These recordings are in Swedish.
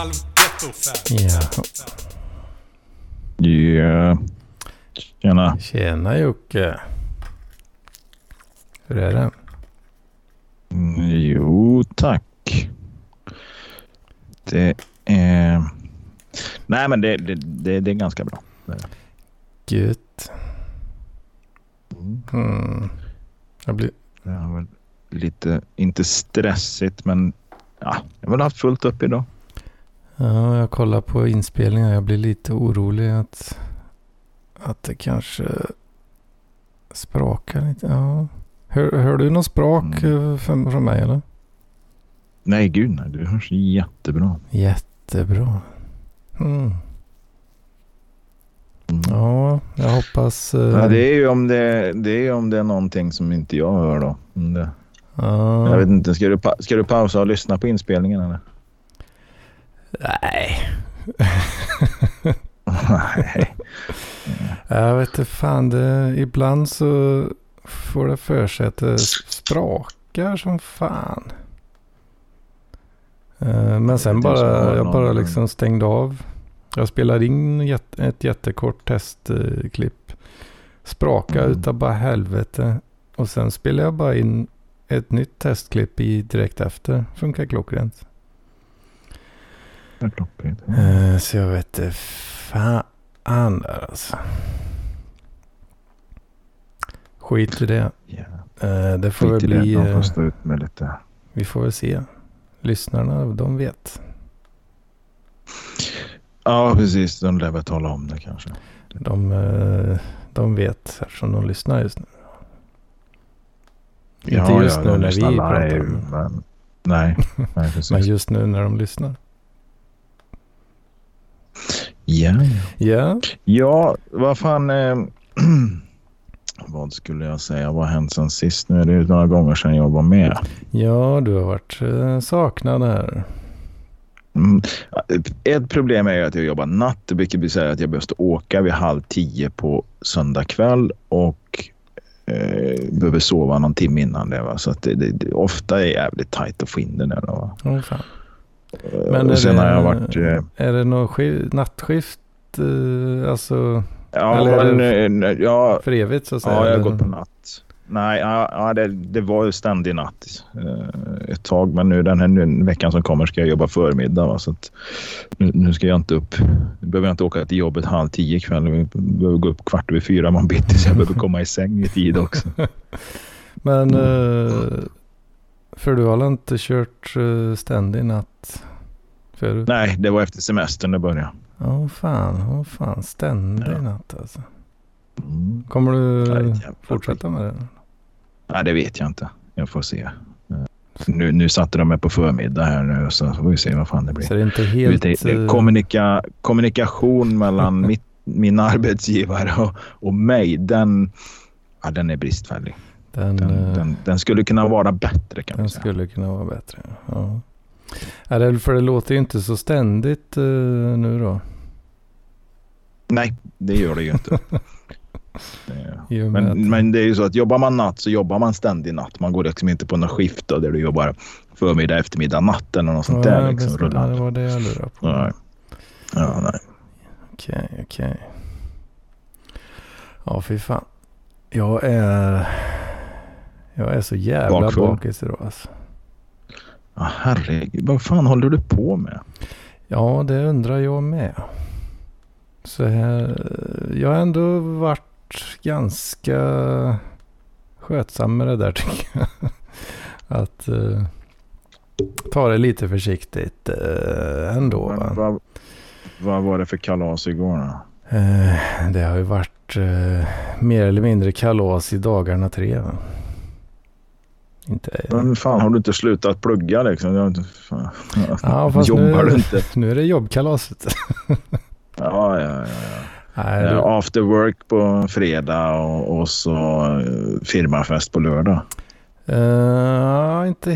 Ja. Ja. Tjena. Tjena Jocke. Hur är det? Mm, Jo, tack. Det är... Nej, men det, det, det, det är ganska bra. Gött. Mm. Jag blir... Det har väl lite, inte stressigt, men ja, jag har väl haft fullt upp idag. Ja, jag kollar på inspelningen. Jag blir lite orolig att, att det kanske sprakar lite. Ja. Hör, hör du någon sprak Mm. eh, från, mig eller? Nej, gud nej. Du hörs jättebra. Jättebra. Mm. Mm. Ja, jag hoppas... eh, Ja, det är ju om det, det är om det är någonting som inte jag hör då. Det, ja. Jag vet inte, ska du, ska du pausa och lyssna på inspelningen eller? Nej. Nej. Jag vet inte fan, det, ibland så får det för sig att det sprakar som fan. Eh, Men sen bara, jag bara liksom stängde av. Jag spelade in ett jättekort testklipp. Spraka Mm. utav bara helvete. Och sen spelade jag bara in ett nytt testklipp i direkt efter. Funkar klockrent. Eh, Så jag vet inte fan där alltså. Skit i det. Ja. Eh, Det får väl Skit det, bli... de eh, får stå ut med lite. Vi får väl se. Lyssnarna, de vet. Ja, precis. De lär väl tala om det kanske. De, eh, de vet eftersom de lyssnar just nu. Inte just nu de när vi pratar. live, Men, nej, nej, precis. Men just nu när de lyssnar. Ja, ja. Ja, vad fan. Eh, vad skulle jag säga? Vad har hänt sen sist? Nu är det ju några gånger sedan jag var med. ja du har varit eh, saknad här. Mm. Ett problem är ju att jag jobbar natt, vilket vill säga att jag behöver åka vid halv tio på söndag kväll och eh, behöver sova någon timme innan det. Va? Så att det, det, det ofta är jävligt tajt att få in det där. Va? Åh, fan. Eh, Men är sen det- har jag varit... Eh, Är det något sk- nattskift? eh, Alltså ja, Eller men, eh, ja, för evigt så att säga? ja, jag har gått på natt. Nej, ja, det, det var ju ständig natt ett tag. Men nu den här nu, veckan som kommer ska jag jobba förmiddag. Va? Så att, nu, nu ska jag inte upp. Nu behöver jag inte åka till jobbet halv tio ikväll. Jag behöver gå upp kvart över fyra man bitti så jag behöver komma i säng i tid också. Men Mm. Eh, för du har inte kört uh, ständig natt förut? Nej, det var efter semestern det började. Åh fan, åh fan, ständig Ja. natt alltså. Mm. Kommer du Nej, fortsätta med det? Nej, det vet jag inte. Jag får se. Eh, Nu, nu satte de mig på förmiddag här nu så får vi se vad fan det blir. Så det är inte helt... det- eh, kommunika, kommunikation mellan mitt, min arbetsgivare och, och mig, den, ja, den är bristfällig. Den, Den, eh, den, den skulle kunna vara bättre kan den man säga. skulle kunna vara bättre. Ja. Ja, för det låter ju inte så ständigt eh, nu då. Nej, det gör det ju inte. Det- Men, men det är ju så att jobbar man natt så jobbar man ständig natt. Man går liksom inte på något skift då, där du jobbar förmiddag, eftermiddag, natt eller något sånt där. Ja, Liksom, precis. ja, rullar. det var det jag lurade på. Nej. Ja, nej. Okej, okej. Ja, fy fan. Jag är... Jag är så jävla Bakfull. bakis idag alltså. Ja, herregud, vad fan håller du på med? Ja, det undrar jag med. Så här, jag har ändå varit ganska skötsam med det där tycker jag. Att eh, ta det lite försiktigt eh, ändå. Va? vad, vad var det för kalas igår då? Eh, det har ju varit mer eller mindre kalas i dagarna tre. Va? Inte... Men fan, har du inte slutat plugga liksom? Jag, fan. Ja, fast Jobbar nu- du inte? Nu är det jobbkalaset. Ja, ja, ja. Nej, Eh, du, After work på fredag och, och så eh, firmafest på lördag. Eh, inte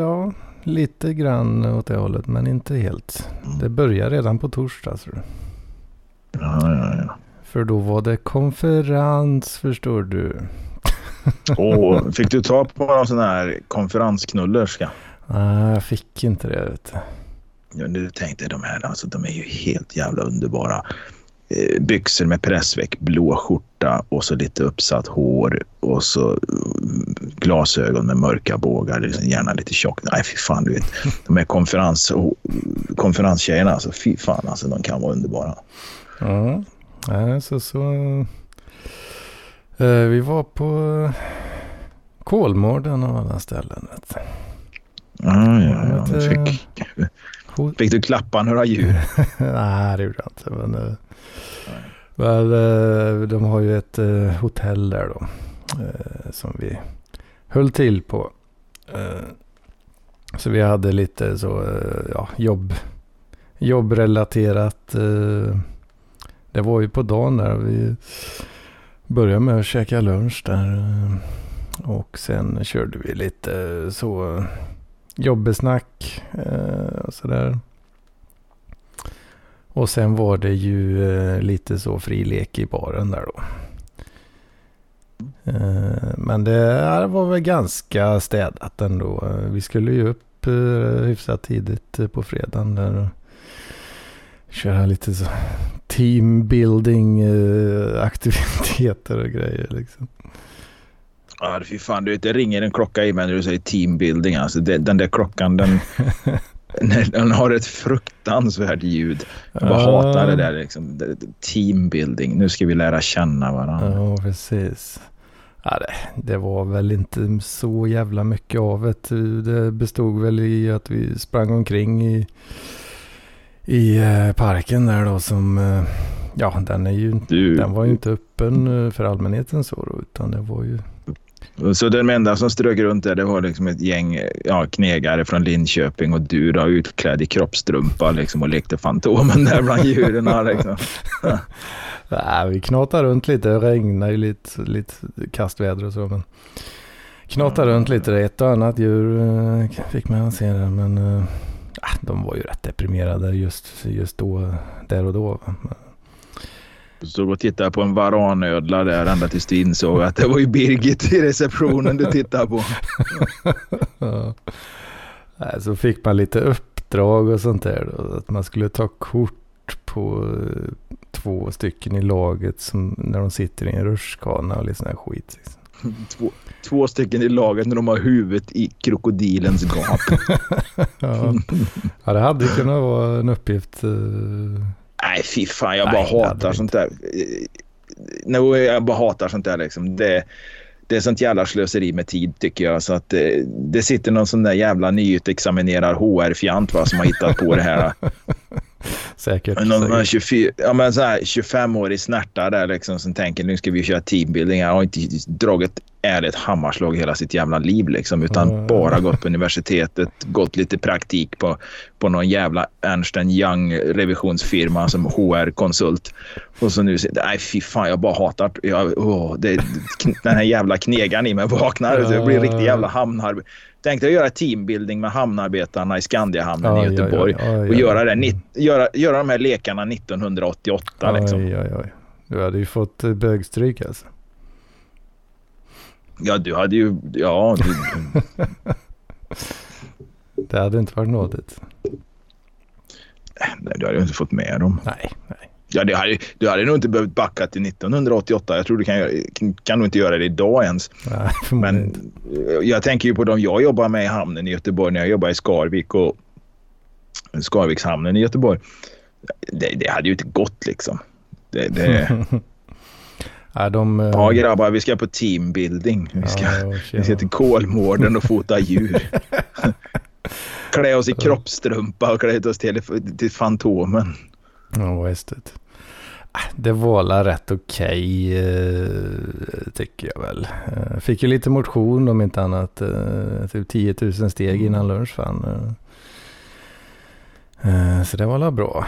ja, lite grann åt det hållet, men inte helt. Det börjar redan på torsdag. Tror du. Ja, ja, ja. För då var det konferens, förstår du. Och fick du ta på någon sån här konferensknullerska? Nej, jag fick inte det. Vet du. Nu tänkte de här, alltså de är ju helt jävla underbara. Eh, byxor med pressväck, blå skjorta och så lite uppsatt hår och så mm, glasögon med mörka bågar, liksom gärna lite tjockt. Nej, fy fan, du vet. De här konferens, konferenstjejerna, alltså fy fan, alltså de kan vara underbara. Ja, så, så vi var på Kolmården och alla ställen. Vet. Ah, ja, ja. Fick, fick du klappa några djur? Nej, det gjorde jag inte. Men, eh, eh, de har ju ett eh, hotell där då. Eh, som vi höll till på. Så vi hade lite så ja, jobb, jobbrelaterat. Det var ju på dagen där. Vi började med att käka lunch där. Eh, och sen körde vi lite eh, så jobbesnack eh, och sådär. Och sen var det ju lite så fri lek i baren där då. Men det var väl ganska städat ändå. Vi skulle ju upp hyfsat tidigt på fredagen där och köra lite så teambuilding aktiviteter och grejer liksom. Ja, fy fan. Du vet, det ringer en klocka i mig när du säger teambuilding. Alltså, den där klockan, den, Den har ett fruktansvärt ljud. Jag bara hatar det där liksom. Teambuilding. Nu ska vi lära känna varandra. Ja, precis. Ja, det, det, var väl inte så jävla mycket av det. Det bestod väl i att vi sprang omkring i, i eh, parken där då som... Eh, ja, den, är ju, du, den var ju inte öppen eh, för allmänheten så då, utan det var ju... Så den enda som strök runt där det var liksom ett gäng ja, knegare från Linköping och du då utklädd i kroppstrumpa liksom, och lekte Fantomen där bland djuren. Liksom. Nej, vi knatade runt lite. Det regnade ju lite, lite kastväder och så. Men knatade runt lite. Ett och annat djur fick man se där. Men de var ju rätt deprimerade just, just då, där och då. Stod och tittade på en varanödla där ända tills du insåg att det var ju Birgit i receptionen du tittade på. ja. Så fick man lite uppdrag och sånt där. Då, att man skulle ta kort på eh, två stycken i laget som, när de sitter i en rutschkana och lite sån här skit. Liksom. Två, två stycken i laget när de har huvudet i krokodilens gap. ja. ja, det hade kunnat vara en uppgift. Uh Nej, fy fan. Jag Nej, bara hatar sånt där. No, jag bara hatar sånt där liksom. Det, det är sånt jävla slöseri med tid tycker jag. Så att det, det sitter någon sån där jävla nyutexaminerad HR-fjant som har hittat på det här. säkert. Någon säkert. 24, ja, men så här, 25-årig snärta där liksom som tänker nu ska vi köra teambuilding. Jag har inte dragit ärligt hammarslag hela sitt jävla liv liksom utan mm. bara gått på universitetet, gått lite praktik på, på någon jävla Ernst Young revisionsfirma som HR-konsult. Och så nu, nej fy fan jag bara hatar, jag, oh, det, den här jävla knegaren i mig vaknar. Mm. Jag blir riktigt jävla hamnar Tänkte göra teambuilding med hamnarbetarna i Skandiahamnen i Göteborg oj, oj, och göra, det, göra, göra de här lekarna 1988. Liksom. Du hade ju fått bögstryk alltså. Ja, du hade ju... Ja. Du... det hade inte varit nådigt. Nej, du hade ju inte fått med dem. Nej, nej. Ja, det hade, du hade nog inte behövt backa till 1988. Jag tror du kan, kan nog inte göra det idag ens. Nej, Men jag tänker ju på de jag jobbar med i hamnen i Göteborg när jag jobbar i Skarvik och Skarvikshamnen i Göteborg. Det, det hade ju inte gått liksom. Det, det... ja, de, uh... ja grabbar, vi ska på teambuilding. Vi ska, ja, vi ska till Kolmården och fota djur. klä oss i kroppstrumpa och klä oss till, till Fantomen. Ja, just det. Det var rätt okej okay, eh, tycker jag väl. Eh, fick ju lite motion om inte annat. Eh, typ 10 000 steg mm. innan lunch fan. Så det var väl bra.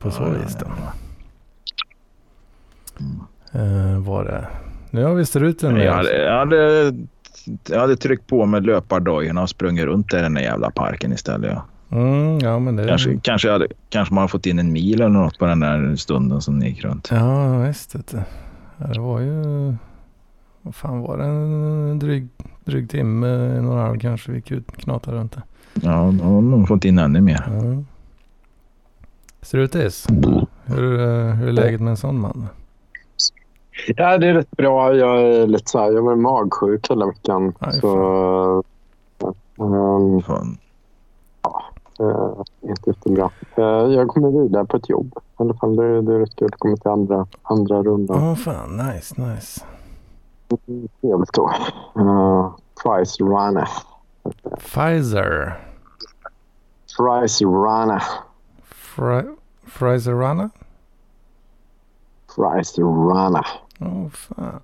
På så vis då. Var det. Nu har vi struten med. Jag hade, jag hade, jag hade tryckt på med löpardojorna och sprungit runt i den där jävla parken istället. Ja. Mm, ja, men det... kanske, kanske, hade, kanske man har fått in en mil eller något på den där stunden som ni gick runt. Ja, visst. Det, det var ju... Vad fan var det? En dryg dryg timme, en och en halv kanske vi knatar runt det. Ja, då har nog fått in ännu mer. Ja. Strutis, hur, eh, hur är läget med en sån man? Ja, det är rätt bra. Jag är lite så här, jag var magsjuk hela veckan. Aj, så, um, Fan. uh, inte jättebra. Uh, jag kommer vidare på ett jobb. I alla fall, det, det är rätt kul att komma till andra, andra rundan. Åh fan, nice, nice. Trevligt då. Uh, Price Runner. Pfizer. Price Runner. Fri- Frizerana? Price Runner. Åh fan.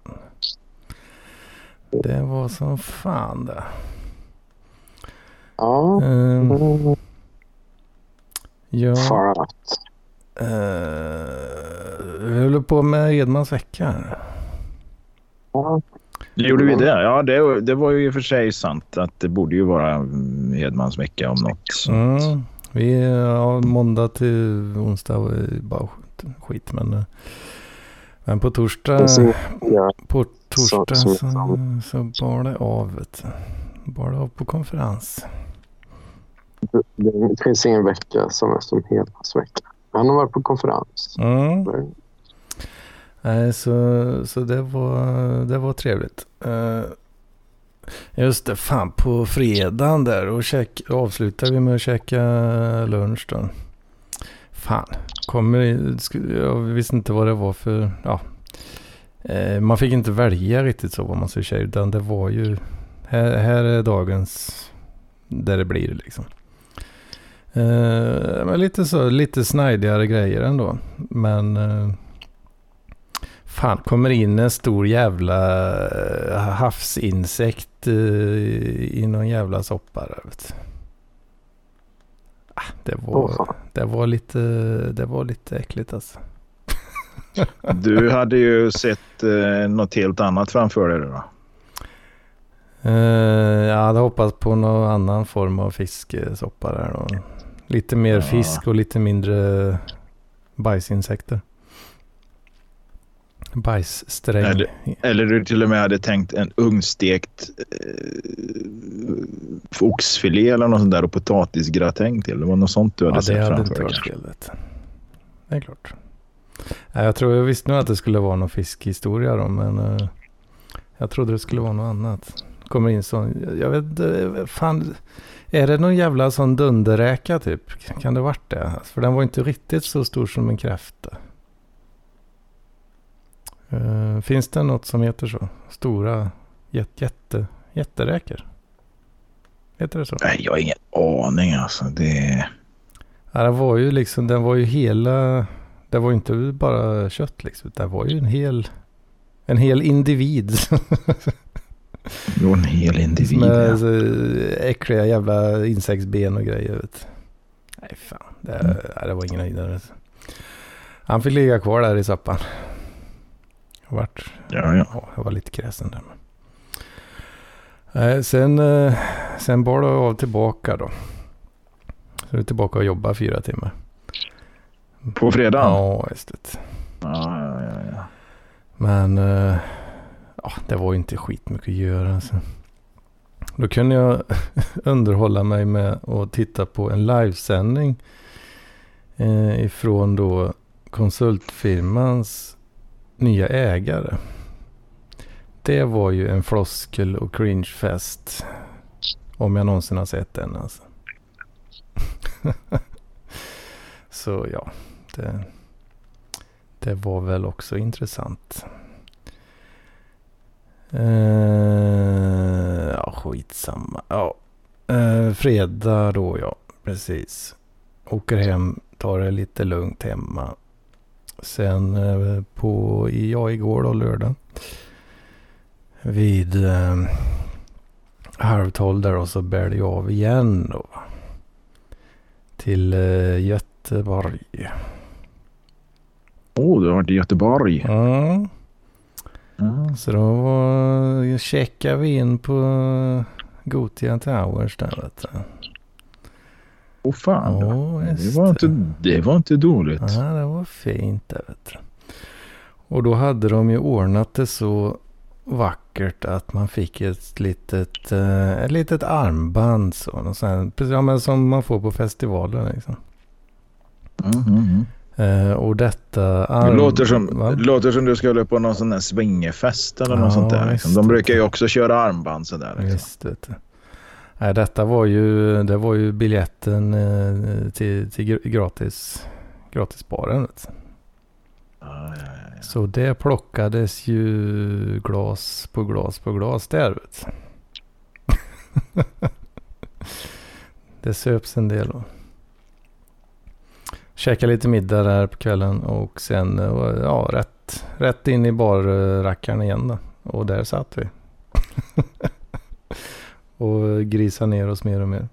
Det var som fan det. Ja, Um, ja, far out. uh, vi håller på med Edmans vecka. här. Ja, Gjorde vi det? Ja, det, det var ju i och för sig sant att det borde ju vara mm, Hedmans vecka om något. Mm. Vi har måndag till onsdag var bara skit, skit men, eh, men på torsdag, så, ja, på torsdag Så- så, så- så, bar det av. Vet du. Bar det av på konferens. det, det finns ingen vecka som är som Hedmans vecka. Han har varit på konferens. Mm. Nej, så, så det, var, det var trevligt. Eh, just det, fan på fredagen där och käk, avslutar vi med att käka lunch då. Fan, kommer jag visste inte vad det var för, ja. Eh, man fick inte välja riktigt så vad man skulle säga utan det var ju, här, här är dagens, där det blir liksom. Eh, men lite så, lite snajdigare grejer ändå. Men eh, fan, kommer in en stor jävla havsinsekt eh, eh i någon jävla soppa där vet du. Det, var, det, var lite, det var lite äckligt alltså. Du hade ju sett eh, något helt annat framför dig då. Eh, jag hade hoppats på någon annan form av fiskesoppa där då. Lite mer Ja. fisk och lite mindre bajsinsekter. Bajssträng. Är Eller du till och med hade tänkt en ugnstekt eh, oxfilé eller något sånt där och potatisgratäng till. Det var något sånt du hade Ja, det sett hade framför inte dig. varit kanske. fel. vet du. Det är klart. Jag tror jag visste nog att det skulle vara någon fiskhistoria då, men eh, jag trodde det skulle vara något annat. Kommer in sån, jag vet inte, fan, är det någon jävla sån dunderräka typ? Kan det varit det? För den var inte riktigt så stor som en kräfta. Eh, finns det något som heter så? Stora jätte, jätte, jätteräkor? Heter det så? Nej, jag har ingen aning alltså. Det... Ja, det var ju liksom, den var ju hela, det var ju inte bara kött liksom. Det var ju en hel, en hel individ. Var en hel individ. Med ja. äckliga jävla insektsben och grejer. Vet. Nej fan, det, Mm. nej, det var ingen höjdare. Han fick ligga kvar där i soppan. Jag vart, Ja, ja. ja, jag var lite kräsen där. Nej, sen, eh, sen bar det av tillbaka då. Så är du tillbaka och jobba fyra timmar. På fredagen? Ja, just det. Ja, ja, ja, ja. Men eh, ja, det var ju inte skitmycket att göra. Alltså. Då kunde jag underhålla mig med att titta på en livesändning eh, ifrån då konsultfirmans nya ägare. Det var ju en floskel och cringefest. Om jag någonsin har sett den alltså. Så ja, det, det var väl också intressant. Eh, ja, skitsamma. Ja, eh, fredag då ja, precis. Åker hem, tar det lite lugnt hemma. Sen eh, på, ja igår då lördag. Vid eh, halv tolv där och så bär det av igen då. Till eh, Göteborg. Åh, oh, du har varit i Göteborg. Mm. Ja. Så då var, checkade vi in på Gothia Towers där vet du. Åh fan. Ja, det, var inte, det var inte dåligt. Ja, det var fint där vet du. Och då hade de ju ordnat det så vackert att man fick ett litet, eh, ett litet armband. Så, här, precis ja, men som man får på festivaler. Liksom. Mm, mm, mm. Och detta Det arm... låter som, va? det låter som du skulle på någon sån där swingerfest eller Ja, något sånt där. Liksom. De brukar ju också köra armband sådär. Liksom. Visst, vet du. Nej, detta var ju, det var ju biljetten eh, till, till gr- gratis, gratisbaren. Du. Ja, ja. Så det plockades ju glas på glas på glas där. Vet det söps en del. Då. Käka lite middag där på kvällen och sen eh, ja, rätt, rätt in i barrackaren igen då. Och där satt vi. och grisa ner oss mer och mer.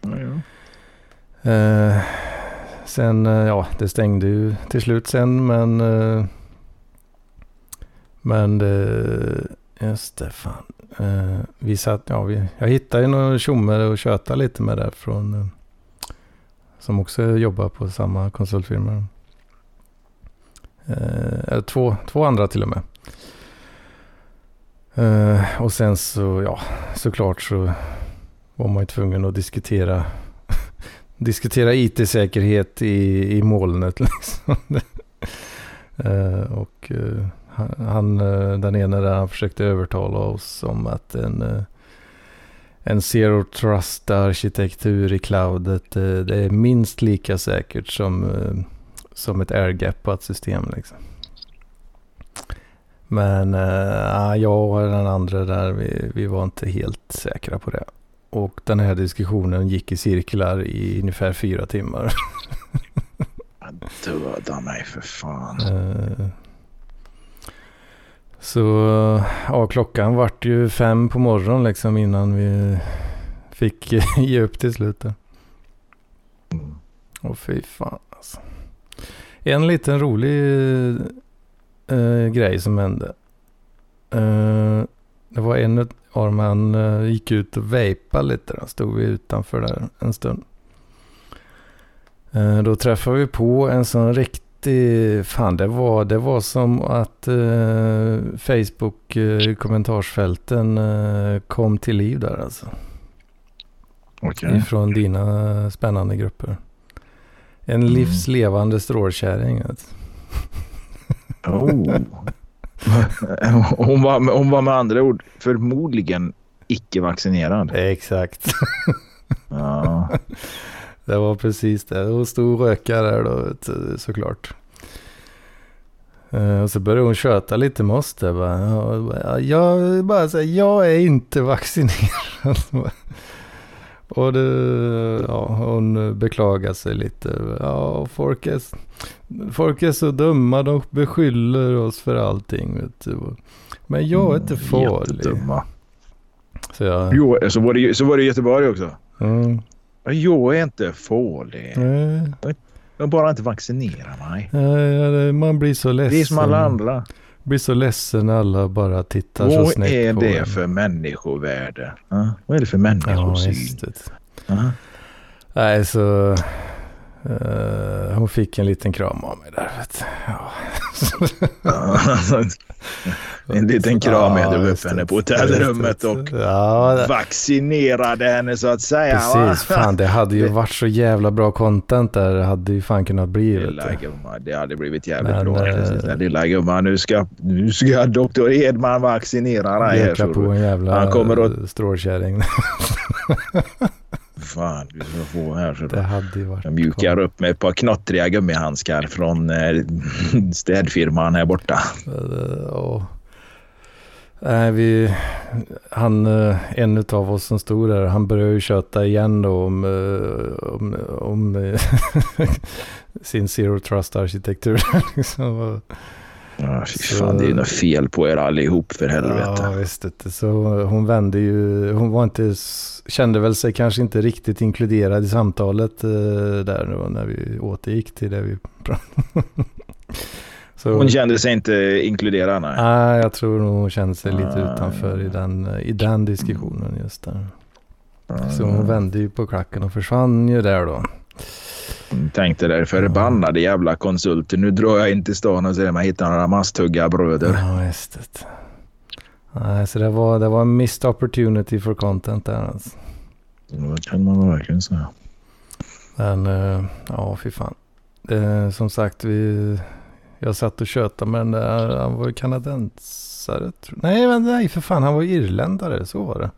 Ja. Eh, sen, eh, ja, det stängde ju till slut sen, men... Eh, men det, just det, fan. Eh, vi satt, ja, vi, jag hittade ju några tjomme och köta lite med där från... Eh, som också jobbar på samma konsultfirma. Eh, två, två andra till och med. Uh, och sen så, ja, såklart så var man ju tvungen att diskutera diskutera IT-säkerhet i, i molnet. Liksom. uh, och uh, han- den ena där, han försökte övertala oss om att en, en zero trust arkitektur i cloudet, det är minst lika säkert som, eh, som ett airgappat system. Liksom. Men eh, jag och den andra där, vi, vi var inte helt säkra på det. Och den här diskussionen gick i cirklar i ungefär fyra timmar. Döda mig för fan. Eh, Så ja, klockan vart ju fem på morgonen liksom innan vi fick ge upp till slut. där. Mm. Och fy fan alltså. En liten rolig eh, grej som hände. Eh, det var en av dem, han eh, gick ut och vejpade lite. Då stod vi utanför där en stund. Eh, då träffade vi på en sån riktig, fan det var, det var som att eh, Facebook eh, kommentarsfälten kom till liv där alltså. Okej. Ifrån dina spännande grupper. En Mm. livslevande strålkärring. Alltså. Oh. hon, var, hon var med andra ord förmodligen icke-vaccinerad. Exakt. Ja. Det var precis det. Hon stod och rökade där då, såklart. Eh, Och så började hon köta lite med oss där. Bara, ja, jag bara säga, jag är inte vaccinerad. Och det, ja, hon beklagade sig lite. Ja, folk är, folk är så dumma, de beskyller oss för allting. Vet du. Men jag är inte farlig. Jättedumma. Så jag, Jo, så var, det, så var det i Göteborg också. mm, Ja, Jag är inte farlig. nej, Jag bara inte vaccinerar mig. ja, man blir så ledsen. Det är som alla andra. blir så ledsen när alla bara tittar så Vad snett är på det en. för människovärde? Ja, vad är det för människosyn? Ja. Nej, så... eh, hon fick en liten kram av mig där. Vet. Ja. en liten kram Ja, du upp henne på hotellrummet och Ja, vaccinerade henne så att säga. precis. Fan, det hade ju varit så jävla bra content där. Det hade ju fan kunnat bli. Lilla gumman, det hade blivit jävligt Men, bra. där. Lilla gumman, nu ska, nu ska doktor Edman vaccinera dig. Leka på en jävla Han kommer att- strålkärring. Fan, du ska få här. Så Det hade varit Jag mjukar upp med ett par knottriga gummihandskar från eh, städfirman här borta. Eh, och- Nej, vi, han, eh, en av oss som stod där, han började ju köta igen då om, eh, om, om eh, sin zero trust arkitektur. liksom. Ja, fy Så- fan, det är ju något fel på er allihop för Ja, helvete. visst. inte. Så hon vände ju, hon var inte, kände väl sig kanske inte riktigt inkluderad i samtalet eh, där då när vi återgick till det vi pratade Så, Hon kände sig inte inkluderad. Nej. Nej, jag tror nog hon kände sig lite Ah, utanför i ja. den, i den diskussionen just där. Så hon vände ju på klacken och försvann ju där då. Tänkte där förbannade jävla konsulter. Nu drar jag in till stan och ser om jag hittar några masthuggarbröder. Ja, just det. Nej, så det var, det var en missed opportunity for content där alltså. Det kan man verkligen säga. Men uh, ja, fy fan. Det, som sagt, vi, jag satt och tjötade med den där. Han var ju kanadensare. Nej, men nej, för fan. Han var irländare. Så var det.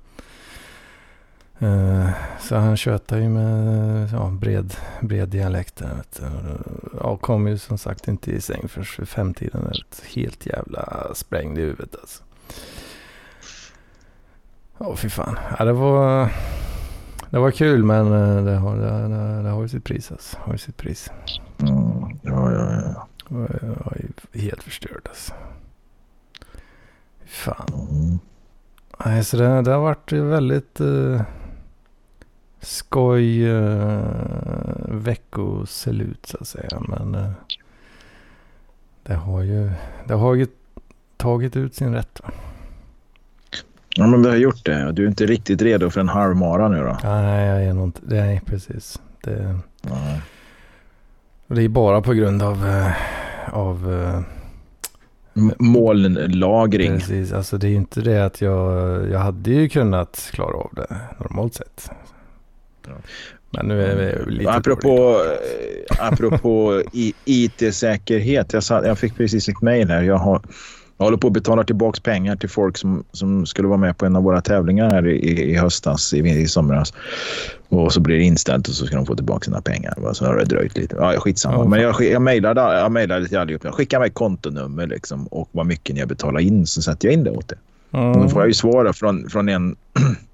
Uh, så han tjötade ju med ja, bred, bred dialekt. Ja, kom ju som sagt inte i säng för femtiden. Helt jävla sprängd i huvudet alltså. Ja, fy fan. Ja, det var... Det var kul men eh, det har, det, det, det har ju sitt pris alltså. Har ju sitt pris. Mm, ja, ja, ja. Jag är helt förstörd alltså. Fan. Mm. Nej, så det, det har varit väldigt uh, skoj uh, veckoselut så att säga. Men uh, det har ju det har ju tagit ut sin rätt. Va? Ja, men vi har gjort det. Du är inte riktigt redo för en halvmara nu då? Nej, jag är nog inte. Nej, precis. Det, det är bara på grund av, uh, av uh, molnlagring. Precis, alltså det är ju inte det att jag, jag hade ju kunnat klara av det normalt sett. Men nu är vi lite Apropå, apropå IT-säkerhet. Jag, jag fick precis ett mejl här. Jag har jag håller på att betala tillbaka pengar till folk som, som skulle vara med på en av våra tävlingar här i, i höstas, i, i somras. Och så blir det inställt och så ska de få tillbaka sina pengar. Så har det dröjt lite. Ja, skitsamma. Men jag, jag mejlade, jag mejlade till allihop. Skicka mig kontonummer liksom, och vad mycket ni har betalat in så sätter jag in det åt er. Mm. Då får jag ju svar från, från en...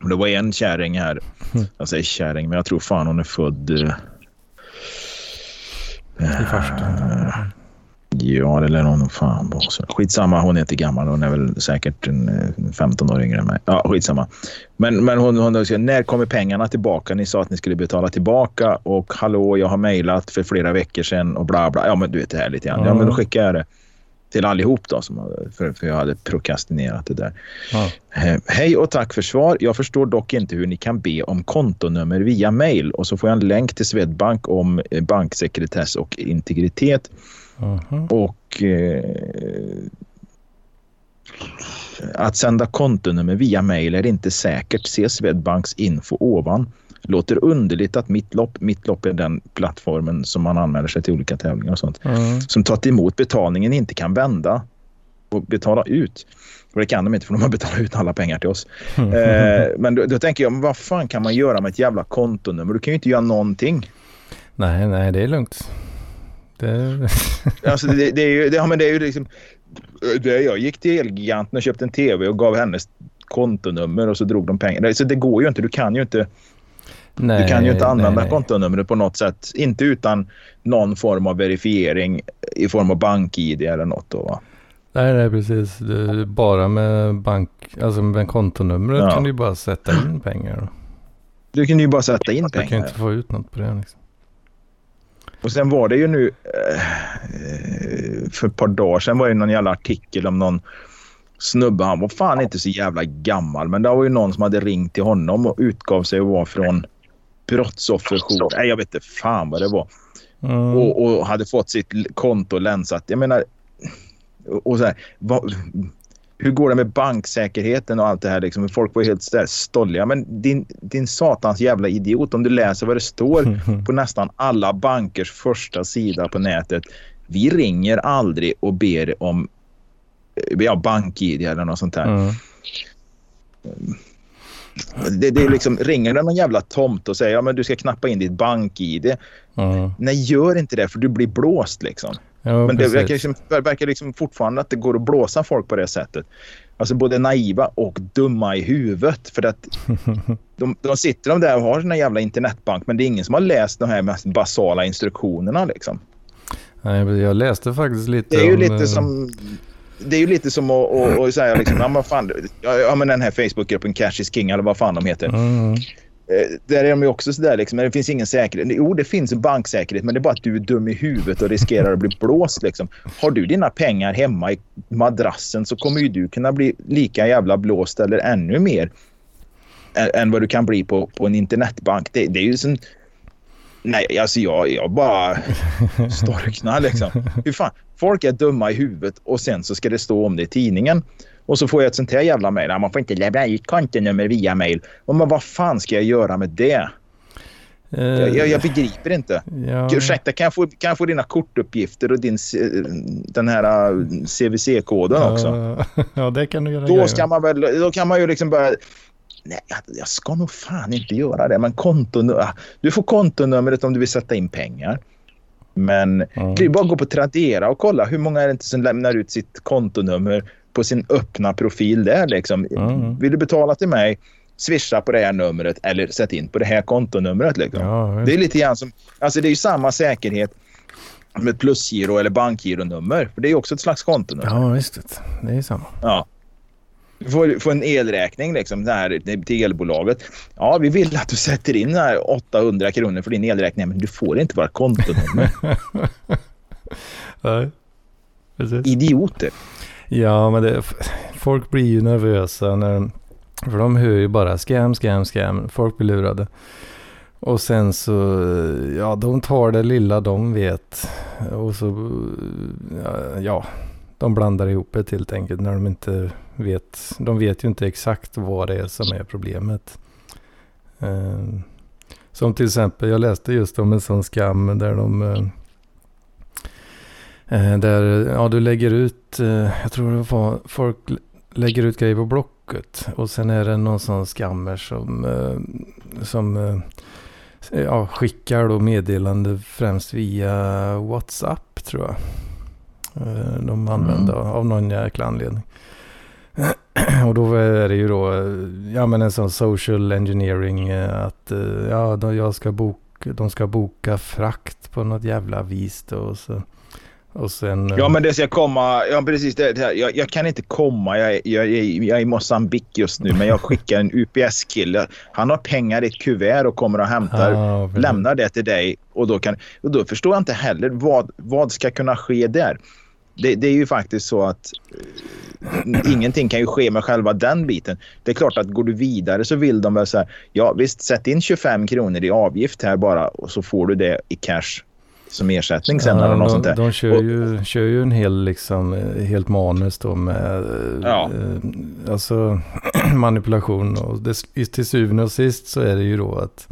det var en kärring här. Mm. Jag säger kärring, men jag tror fan hon är född... I farsta. Ja, det lär hon fan vara. Skitsamma, hon är inte gammal. Hon är väl säkert en 15 år yngre än mig. Ja, skitsamma. Men, men hon, hon säger, när kommer pengarna tillbaka? Ni sa att ni skulle betala tillbaka och hallå, jag har mejlat för flera veckor sedan och bla bla. Ja, men du vet det här lite grann. Ja, men då skickar jag det till allihop då, som, för, för jag hade prokrastinerat det där. Ja. Hej och tack för svar. Jag förstår dock inte hur ni kan be om kontonummer via mejl och så får jag en länk till Swedbank om eh, banksekretess och integritet. Mm. Och eh, att sända kontonummer via mejl är inte säkert. Se Swedbanks info ovan. Låter underligt att Mittlopp, Mittlopp är den plattformen som man anmäler sig till olika tävlingar och sånt, mm. som tagit emot betalningen inte kan vända och betala ut. Och det kan de inte för de har betalat ut alla pengar till oss. Mm. Eh, men då, då, tänker jag, vad fan kan man göra med ett jävla kontonummer? Du kan ju inte göra någonting. Nej, nej, det är lugnt. Det... alltså det, det, är ju, det, ja, men det är ju liksom... Det, jag gick till Elgiganten och köpte en tv och gav hennes kontonummer och så drog de pengar. Så det går ju inte. Du kan ju inte... Nej, du kan ju inte använda nej, kontonumret på något sätt. Inte utan någon form av verifiering i form av bank-id eller något. Då, va? Nej, nej precis. Du, bara med bank, alltså med kontonumret ja. kan du ju bara sätta in pengar. Du kan ju bara sätta in pengar. Du kan inte få ut något på det. Liksom. Och sen var det ju nu eh, för ett par dagar sedan var det någon jävla artikel om någon snubbe. Han var fan inte så jävla gammal men det var ju någon som hade ringt till honom och utgav sig att vara från brottsofferjour. Nej, jag vet inte fan vad det var. Mm. Och, och, hade fått sitt konto länsat. Jag menar... Och så här, vad, hur går det med banksäkerheten och allt det här? Liksom? Folk var helt stolliga. Men din, din satans jävla idiot, om du läser vad det står på nästan alla bankers första sida på nätet. Vi ringer aldrig och ber om ja, bank-id eller något sånt där. Mm. Det, det, är liksom, ringer det någon jävla tomt och säger ja, men du ska knappa in ditt bank-id. Mm. Nej, gör inte det för du blir blåst liksom. Ja, men det verkar, liksom, verkar liksom fortfarande att det går att blåsa folk på det sättet. Alltså både naiva och dumma i huvudet. För att de, de sitter de där och har sina jävla internetbank men det är ingen som har läst de här mest basala instruktionerna liksom. Nej, jag läste faktiskt lite Det är ju om, lite eh, som... Det är ju lite som att, att, att säga liksom, ja men fan, ja men den här Facebookgruppen Cash is King eller vad fan de heter. Mm. Eh, där är de ju också sådär liksom, det finns ingen säkerhet. Jo, det finns en banksäkerhet, men det är bara att du är dum i huvudet och riskerar att bli blåst liksom. Har du dina pengar hemma i madrassen så kommer ju du kunna bli lika jävla blåst eller ännu mer än vad du kan bli på, på en internetbank. Det, det är ju som... Nej, alltså jag, jag bara storknar liksom. Hur fan? Folk är dumma i huvudet och sen så ska det stå om det i tidningen. Och så får jag ett sånt här jävla mejl. Man får inte lämna ut kontonummer via mejl. Men vad fan ska jag göra med det? Eh, Jag, jag, jag begriper inte. ja, Ursäkta, kan jag, få, kan jag få dina kortuppgifter och din, eh, den här eh, CVC-koden också? ja, ja, det kan du göra. Då, ska man väl, då kan man ju liksom börja... Nej, jag, ska nog fan inte göra det. Men kontonummer, du får kontonumret om du vill sätta in pengar. Men Mm. det är bara att gå på Tradera och kolla hur många är det inte som lämnar ut sitt kontonummer på sin öppna profil där. Liksom. Mm. Vill du betala till mig, swisha på det här numret eller sätt in på det här kontonumret. Liksom. Ja, Det är lite grann som, alltså det är ju samma säkerhet med plusgiro eller bankgironummer. För det är också ett slags kontonummer. ja, visst. Det är samma. Ja. Får, får en elräkning liksom, där, till elbolaget. Ja, vi vill att du sätter in här 800 kronor för din elräkning, men du får inte vara kontonummer. Nej, precis. Idioter. Ja, men det, folk blir ju nervösa när för de hör ju bara scam, scam, scam. Folk blir lurade. Och sen så, ja, de tar det lilla de vet. Och så, ja de blandar ihop det helt enkelt när de inte vet. De vet ju inte exakt vad det är som är problemet. Eh, som till exempel, jag läste just om en sån skam där de eh, Eh, Där ja, du lägger ut, eh, jag tror det var, folk lägger ut grejer på Blocket. Och sen är det någon sån skammer som, som ja, skickar då meddelande främst via WhatsApp tror jag. De använder av någon jäkla anledning. Och då är det ju då, ja men en sån social engineering eh, att eh, ja, då jag ska boka, de ska boka frakt på något jävla vis då. Och så, och sen... eh, Ja, men det ska komma. Ja, precis. Det, det, jag, jag kan inte komma. Jag, jag, jag är i Mosambik just nu, men jag skickar en UPS-kille. Han har pengar i ett kuvert och kommer och hämtar. Precis. lämnar det till dig och då, kan, och då förstår jag inte heller vad, vad ska kunna ske där. Det, det är ju faktiskt så att eh, ingenting kan ju ske med själva den biten. Det är klart att går du vidare så vill de väl så här, ja visst sätt in 25 kronor i avgift här bara och så får du det i cash som ersättning sen eller något de, sånt där. de kör Och- ju, kör ju en hel, liksom, eh, helt manus då med Ja. eh, alltså, manipulation. Och det, till syvende och sist så är det ju då att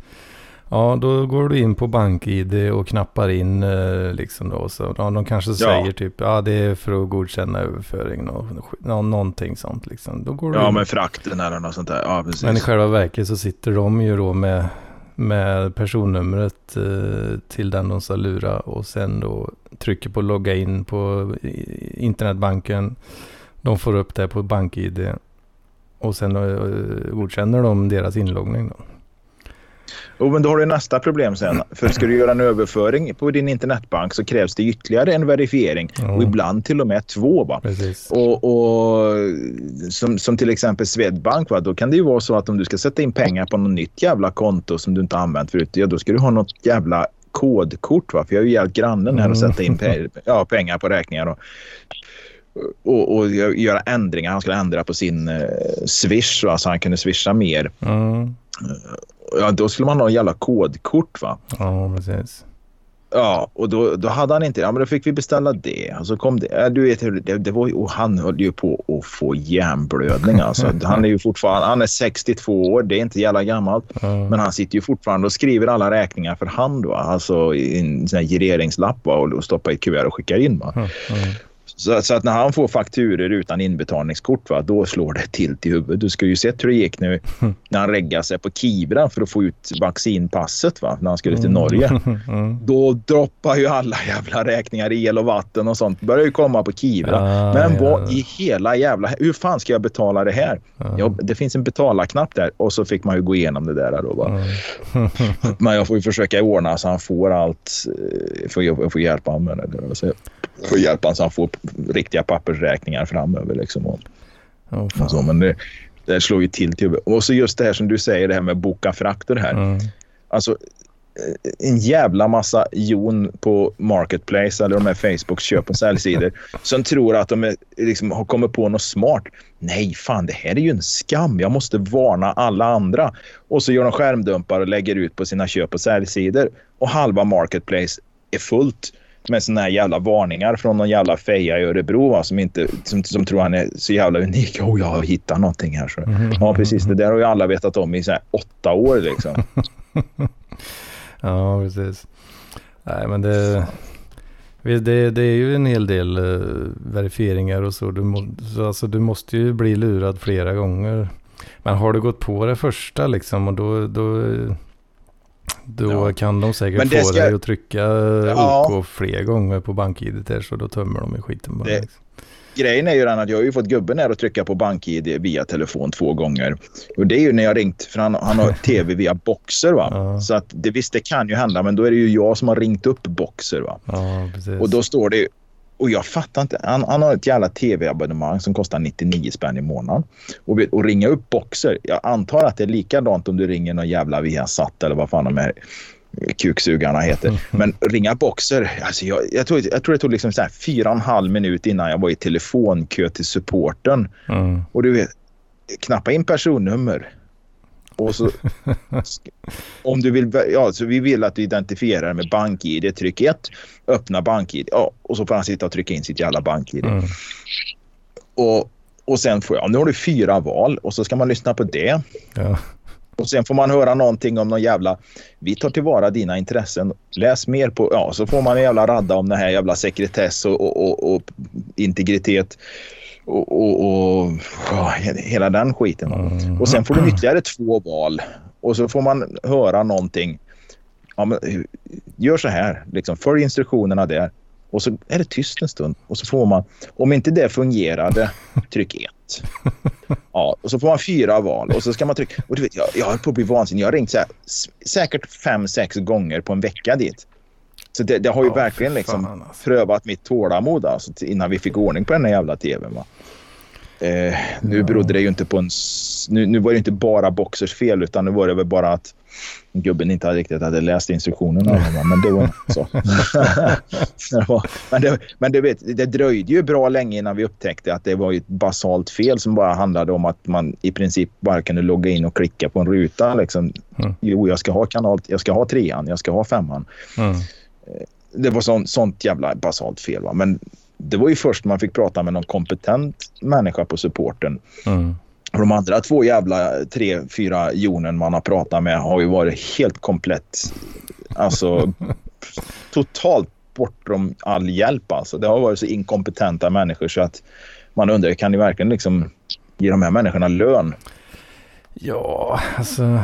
ja, då går du in på BankID och knappar in eh, liksom då. Så, ja, de kanske säger typ ja det är för att godkänna överföring och nå, någonting sånt liksom. Då går du Ja, in. med frakten eller något sånt där. Ja, precis. Men i själva verket så sitter de ju då med, med personnumret eh, till den de ska lura och sen då trycker på logga in på internetbanken. De får upp det på BankID och sen eh, godkänner de deras inloggning då. Jo, men då har du nästa problem sen. För ska du göra en överföring på din internetbank så krävs det ytterligare en verifiering Ja. och ibland till och med två. Va? Precis. Och, och som, som till exempel Swedbank, va? då kan det ju vara så att om du ska sätta in pengar på något nytt jävla konto som du inte använt förut, ja, då ska du ha något jävla kodkort. Va? För jag har ju hjälpt grannen här att Mm. sätta in pe ja, pengar på räkningar. Och, och, och göra ändringar. Han skulle ändra på sin eh, swish va? så han kunde swisha mer. Mm. Ja, då skulle man ha en jävla kodkort. va Ja, precis. Ja, och då, då hade han inte Ja, men då fick vi beställa det. Och så kom det. Ja, Du vet, hur det, det var, ju- och han höll ju på att få hjärnblödning. Alltså. Han är ju fortfarande han är 62 år. Det är inte jävla gammalt. Ja. Men han sitter ju fortfarande och skriver alla räkningar för hand. Va? Alltså i en sån här gireringslapp va? och, och stoppar i ett kuvert och skickar in. Va? Mm. Mm. Så, så att när han får fakturer utan inbetalningskort, va, då slår det till till huvudet. Du ska ju sett hur det gick nu när han reggade sig på Kivra för att få ut vaccinpasset va, när han skulle till Norge. Mm. Då droppar ju alla jävla räkningar, el och vatten och sånt. börjar ju komma på Kivra. Ah, Men vad ja. i hela jävla... Hur fan ska jag betala det här? Ja. Ja, det finns en betala-knapp där och så fick man ju gå igenom det där. Då, va? Mm. Men jag får ju försöka ordna så han får allt. eh, får, jag får hjälpa honom med det. Får hjälpa honom så han får riktiga pappersräkningar framöver. Liksom. Och, Åh, och så. Men det, det slår ju till till Och så just det här som du säger, det här med boka frakter här. Mm. Alltså, en jävla massa jon på Marketplace eller de här Facebooks köp och säljsidor som tror att de är, liksom, har kommit på något smart. Nej, fan det här är ju en skam. Jag måste varna alla andra. Och så gör de skärmdumpar och lägger ut på sina köp och säljsidor. Och halva Marketplace är fullt med såna här jävla varningar från någon jävla feja i Örebro va, som, inte, som, som tror han är så jävla unik. Oh, jag har hittat någonting här. Så. Mm. Ja, precis. Det där har ju alla vetat om i så åtta år liksom. ja, precis. Nej, men det, det, det är ju en hel del uh, verifieringar och så. Du, må, så alltså, du måste ju bli lurad flera gånger. Men har du gått på det första liksom och då, då då ja. kan de säkert få ska... dig att trycka ja. OK fler gånger på BankID så då tömmer de i skiten bara. Det... Liksom. Grejen är ju den att jag har ju fått gubben här att trycka på BankID via telefon två gånger. Och det är ju när jag ringt, för han, han har tv via Boxer va. Ja. Så att det visst det kan ju hända men då är det ju jag som har ringt upp Boxer va. och då står det och jag fattar inte. Han, han har ett jävla tv-abonnemang som kostar 99 spänn i månaden. Och, och ringa upp Boxer. Jag antar att det är likadant om du ringer någon jävla Viasat eller vad fan de här kuksugarna heter. Men ringa Boxer. Alltså jag, jag, tror, jag tror det tog liksom så här fyra och en halv minut innan jag var i telefonkö till supporten. Mm. Och du vet, knappa in personnummer. Och så, om du vill, ja, så vi vill att du identifierar med BankID. Tryck 1, öppna BankID. Ja, och så får han sitta och trycka in sitt jävla BankID. Mm. Och, och sen får jag, nu har du fyra val och så ska man lyssna på det. Ja. Och sen får man höra någonting om någon jävla, vi tar tillvara dina intressen. Läs mer på, ja så får man en jävla radda om det här jävla sekretess och, och, och, och integritet och, och, och hela den skiten. Mm. Och sen får du ytterligare två val och så får man höra någonting. Ja, men, gör så här, liksom, följ instruktionerna där. Och så är det tyst en stund och så får man, om inte det fungerade, tryck ett. Ja, och så får man fyra val och så ska man trycka. Och du vet, jag, jag höll på att bli vansinnig. Jag har ringt så här, säkert fem, sex gånger på en vecka dit. Så det, det har ju ja, verkligen liksom alltså. prövat mitt tålamod alltså, innan vi fick ordning på den här jävla tvn. Va? Eh, nu ja. berodde det ju inte på en... Nu, nu var det inte bara Boxers fel utan nu var det väl bara att gubben inte riktigt hade läst instruktionerna. Men det var så. men det, men det, vet, det dröjde ju bra länge innan vi upptäckte att det var ett basalt fel som bara handlade om att man i princip bara kunde logga in och klicka på en ruta. Liksom. Mm. Jo, jag ska ha kanal, jag ska ha trean, jag ska ha femman. Mm. Eh, det var sånt, sånt jävla basalt fel. Va? Men det var ju först man fick prata med någon kompetent människa på supporten. Mm. Och de andra två jävla tre, fyra jonen man har pratat med har ju varit helt komplett. Alltså totalt bortom all hjälp alltså. Det har varit så inkompetenta människor så att man undrar kan ni verkligen liksom ge de här människorna lön? Ja, alltså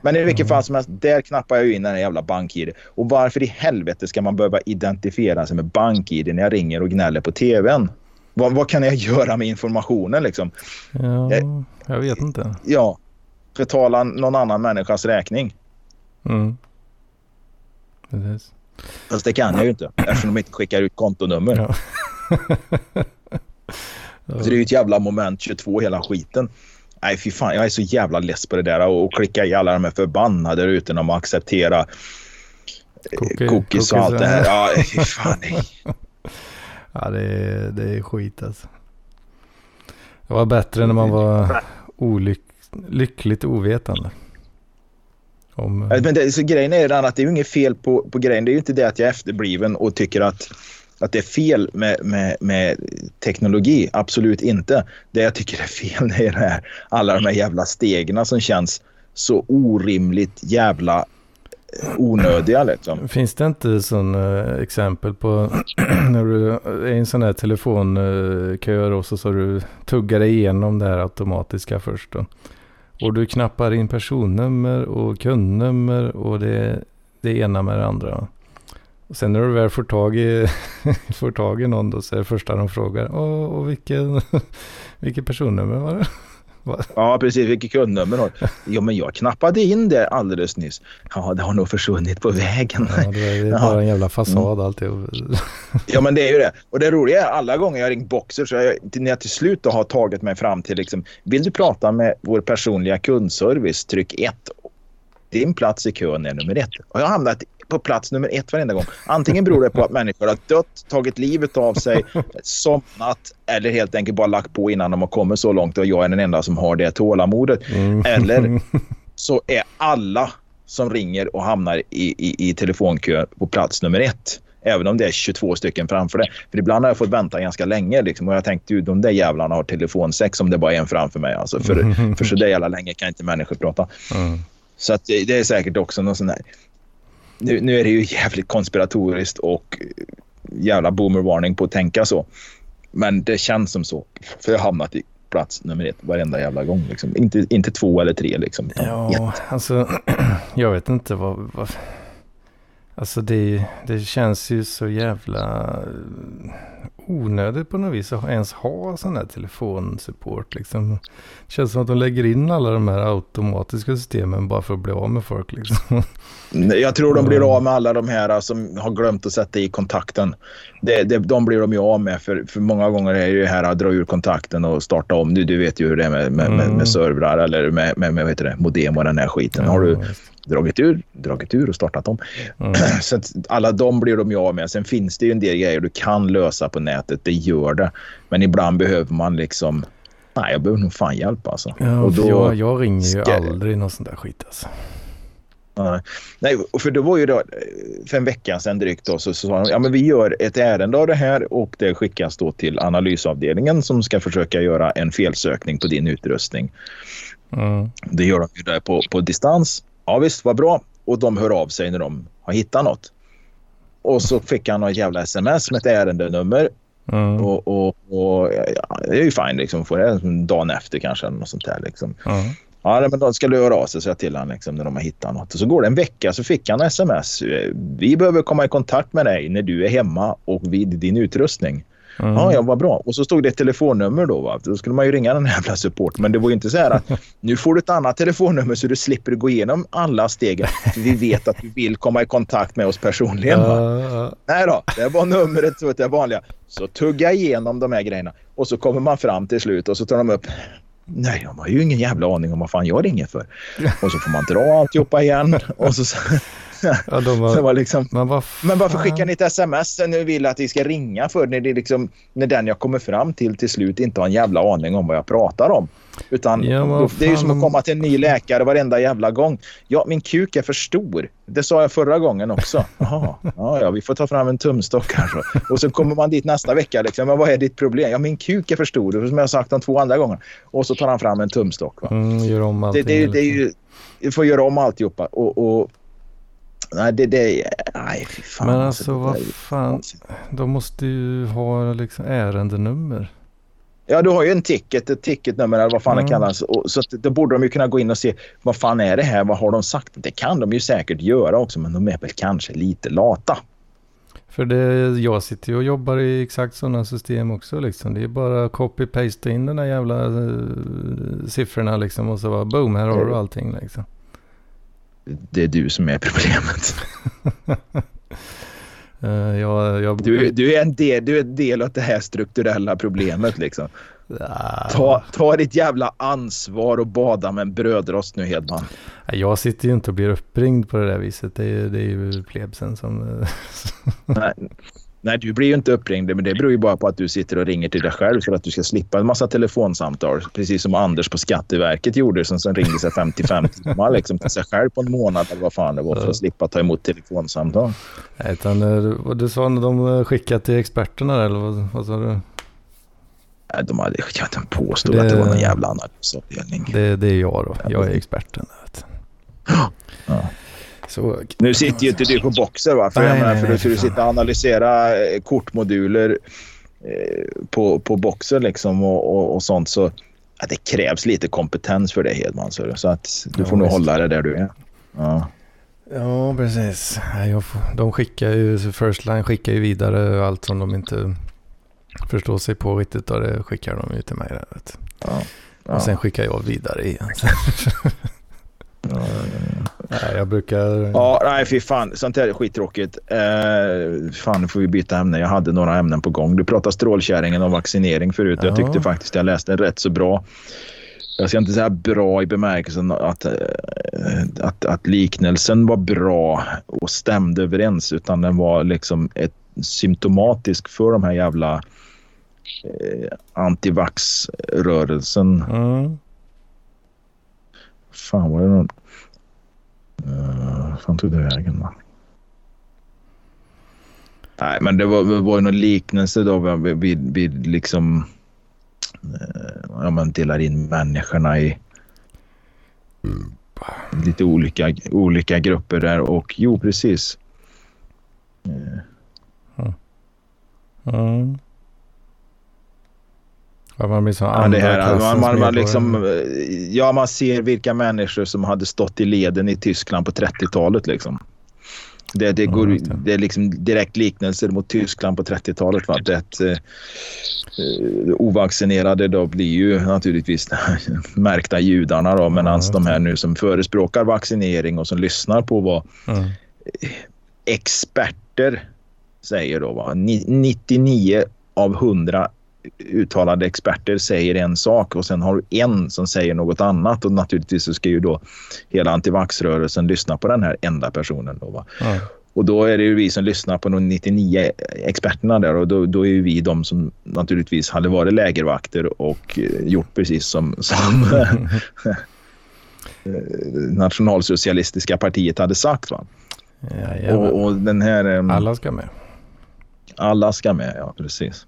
men i vilket fall som helst, där knappar jag in den här jävla BankID. Och varför i helvete ska man behöva identifiera sig med BankID när jag ringer och gnäller på tvn? Vad, vad kan jag göra med informationen liksom? Ja, jag, jag vet inte. Ja, betala någon annan människas räkning. Mm. Precis. Fast det kan jag ju inte eftersom de inte skickar ut kontonummer. Ja. Så det är ju ett jävla moment 22 hela skiten. Nej, fy fan. Jag är så jävla less på det där och klicka i alla de här förbannade utan att acceptera Cookie, cookies och allt det här. Ja, fy fan. Nej. ja, det är, det är skit alltså. Det var bättre när man var olyck, lyckligt ovetande. Om, men det, så grejen är den att det är ju inget fel på, på grejen. Det är ju inte det att jag är efterbliven och tycker att att det är fel med, med, med teknologi. Absolut inte. Det jag tycker är fel är det här, alla de här jävla stegen som känns så orimligt jävla eh, onödiga. Liksom. Finns det inte sådana uh, eh, exempel på när du är i en sån här telefonkö och så, så du tuggar igenom det här automatiska först då. Och du knappar in personnummer och kundnummer och det, det ena med det andra. Och sen när du väl får tag i, får tag i någon då så är det första de frågar. Åh, och vilken, vilket personnummer var det? Ja, precis. Vilket kundnummer har? Ja, men jag knappade in det alldeles nyss. Ja, det har nog försvunnit på vägen. Ja, det är bara ja. en jävla fasad mm. alltihop. Ja, men det är ju det. Och det roliga är alla gånger jag ringt Boxer så jag, när jag till slut har tagit mig fram till liksom, vill du prata med vår personliga kundservice, tryck 1 din plats i kön är nummer ett. Och jag har hamnat på plats nummer ett varenda gång. Antingen beror det på att människor har dött, tagit livet av sig, somnat eller helt enkelt bara lagt på innan de har kommit så långt och jag är den enda som har det tålamodet. Mm. Eller så är alla som ringer och hamnar i, i, i telefonkö på plats nummer ett. Även om det är 22 stycken framför det. För ibland har jag fått vänta ganska länge. Liksom, och jag tänkte ju de där jävlarna har telefonsex om det bara är en framför mig. Alltså, för, för så där jävla länge kan inte människor prata. Mm. Så att det är säkert också någon sån där... Nu, nu är det ju jävligt konspiratoriskt och jävla boomervarning på att tänka så. Men det känns som så. För jag har hamnat i plats nummer ett varenda jävla gång. Liksom. Inte, inte två eller tre liksom. Ja, alltså jag vet inte vad, vad Alltså det, det känns ju så jävla onödigt på något vis att ens ha sån här telefonsupport. Liksom. Det känns som att de lägger in alla de här automatiska systemen bara för att bli av med folk. Liksom. Jag tror de blir av med alla de här som har glömt att sätta i kontakten. Det, det, de blir de ju av med för, för många gånger är det ju här att dra ur kontakten och starta om. Du, du vet ju hur det är med, med, mm. med, med servrar eller med, med, med vad heter det, modem och den här skiten. Har du dragit ur, dragit ur och startat om. Mm. Så alla de blir de ju av med. Sen finns det ju en del grejer du kan lösa på nätet. Det gör det. Men ibland behöver man liksom... Nej, jag behöver nog fan hjälp alltså. Ja, och då jag, jag ringer ju ska... aldrig någon sån där skit alltså. Nej, för det var ju då, för en vecka sedan drygt då, så, så sa de ja, men vi gör ett ärende av det här och det skickas då till analysavdelningen som ska försöka göra en felsökning på din utrustning. Mm. Det gör de ju där på, på distans Ja visst, vad bra. Och de hör av sig när de har hittat något. Och så fick han något jävla sms med ett ärendenummer. Mm. Och, och, och ja, det är ju fine liksom. Får det dagen efter kanske. Eller något sånt där, liksom. Mm. Ja, men de ska höra av sig så till honom liksom, när de har hittat något. Och så går det en vecka så fick han sms. Vi behöver komma i kontakt med dig när du är hemma och vid din utrustning. Mm. Ja, ja, vad bra. Och så stod det ett telefonnummer då. Va? Då skulle man ju ringa den här jävla support. Men det var ju inte så här att nu får du ett annat telefonnummer så du slipper gå igenom alla stegen. Vi vet att du vill komma i kontakt med oss personligen. Uh. Nej då, det var numret, det vanliga. Så tugga igenom de här grejerna. Och så kommer man fram till slut och så tar de upp Nej, de har ju ingen jävla aning om vad fan jag ringer för. Och så får man dra alltihopa igen. Och så, Ja, var, var liksom, men, var men varför skickar ni ett sms när ni vill att vi ska ringa för när, det liksom, när den jag kommer fram till till slut inte har en jävla aning om vad jag pratar om? Utan ja, det är ju som att komma till en ny läkare varenda jävla gång. Ja, min kuk är för stor. Det sa jag förra gången också. Jaha, ja, ja, vi får ta fram en tumstock här. Och så kommer man dit nästa vecka. Liksom. Men vad är ditt problem? Ja, min kuk är för stor. Som jag har sagt de två andra gångerna. Och så tar han fram en tumstock. Va? Mm, gör om allting. Det, det, det är ju, du får göra om alltihopa. Och, och Nej, det, det nej fy fan. Men alltså, alltså vad fan. De måste ju ha liksom ärendenummer. Ja, du har ju en ticket, ett ticketnummer eller vad fan mm. det kallas. Och, så då borde de ju kunna gå in och se vad fan är det här, vad har de sagt? Det kan de ju säkert göra också, men de är väl kanske lite lata. För det, jag sitter ju och jobbar i exakt sådana system också liksom. Det är bara copy-paste in de där jävla uh, siffrorna liksom och så bara boom, här har du allting liksom det är du som är problemet. uh, jag, jag... Du, du, är en del, du är en del av det här strukturella problemet. Liksom. Ta, ta ditt jävla ansvar och bada med en brödrost nu Hedman. Jag sitter ju inte och blir uppringd på det där viset. Det är, det är ju plebsen som... Nej, Nej, du blir ju inte uppringd, men det beror ju bara på att du sitter och ringer till dig själv för att du ska slippa en massa telefonsamtal. Precis som Anders på Skatteverket gjorde som sen ringde sig 55 timmar liksom, till sig själv på en månad eller vad fan det var för att slippa ta emot telefonsamtal. Nej, utan eh, du sa när de eh, skickat till experterna eller vad, vad sa du? Nej, de hade de påstod det, att det var någon jävla analysavdelning. Det, det är jag då. Jag är experten. Ja. Så, nu sitter ju inte du på Boxer va? För, nej, menar, nej, för nej, då ska du sitta och analysera eh, kortmoduler eh, på, på Boxer liksom och, och, och sånt. Så ja, det krävs lite kompetens för det Hedman. Så, så att du ja, får nog hålla det där du är. Ja. Ja, precis. de skickar ju, First Line skickar ju vidare allt som de inte förstår sig på riktigt. Och det skickar de ju till mig. Där. Ja, ja. Och sen skickar jag vidare igen. Nej, jag brukar... Ja, nej fy fan. Sånt här är skittråkigt. Eh, fan, nu får vi byta ämne. Jag hade några ämnen på gång. Du pratade strålkärringen och vaccinering förut. Ja. Jag tyckte faktiskt jag läste rätt så bra jag ska inte säga bra i bemärkelsen att, eh, att, att liknelsen var bra och stämde överens utan den var liksom ett symptomatisk för de här jävla eh, antivax-rörelsen. Mm. Fan var det någon... Uh, fan tog det vägen va? Nej, men det var, det var någon liknelse då vid, vid, vid liksom... Uh, ja, man delar in människorna i lite olika, olika grupper där och jo, precis. Uh, Mm. Ja, man blir som Ja, det här, man, man, man liksom, medborgare. ja, man ser vilka människor som hade stått i leden i Tyskland på 30-talet. Liksom. Det, det, Ja, går, just det. det är liksom direkt liknelser mot Tyskland på 30-talet. Va? Det, eh, eh, ovaccinerade då blir ju naturligtvis märkta judarna då, medan just de här nu som förespråkar vaccinering och som lyssnar på vad Mm. experter säger då. Va? Ni- 99 av 100 uttalade experter säger en sak och sen har du en som säger något annat och naturligtvis så ska ju då hela antivaxrörelsen lyssna på den här enda personen. Då? Ja. Och då är det ju vi som lyssnar på de 99 experterna där och då, då är ju vi de som naturligtvis hade varit lägervakter och eh, gjort precis som, som eh, nationalsocialistiska partiet hade sagt. Va? Jajamän. Och, och den här... em, Alla ska med. alla ska med, ja precis.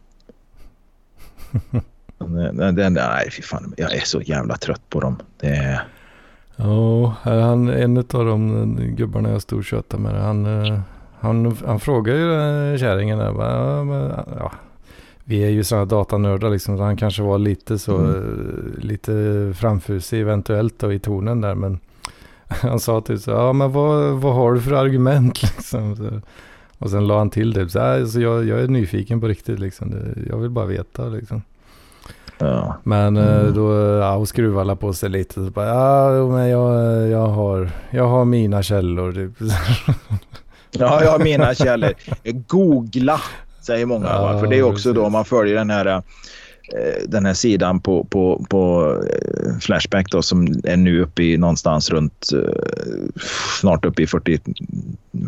Den, den, den, nej, fy fan. Jag är så jävla trött på dem. Det är... Ja, han, en av de gubbarna jag stod och tjötade med, han, eh, han, han frågar ju eh, kärringen där, bara, ja, vi är ju sådana datanördar liksom, så han kanske var lite så, Mm. eh, lite framfusig eventuellt då i tonen där, men han sa typ så, ja men vad, vad har du för argument liksom? Så, och sen la han till det, så, här, så jag, jag är nyfiken på riktigt liksom, det, jag vill bara veta liksom. Ja. Men eh, Mm. då ja, och skruvar alla på sig lite. Så bara, ja, men jag, jag, har, jag har mina källor. Typ. ja, jag har mina källor. Googla, säger många. Ja? För det är också då precis. om man följer den här, eh, Eh, den här sidan på, på, på eh, Flashback då, som är nu uppe i någonstans runt eh, snart uppe i 40,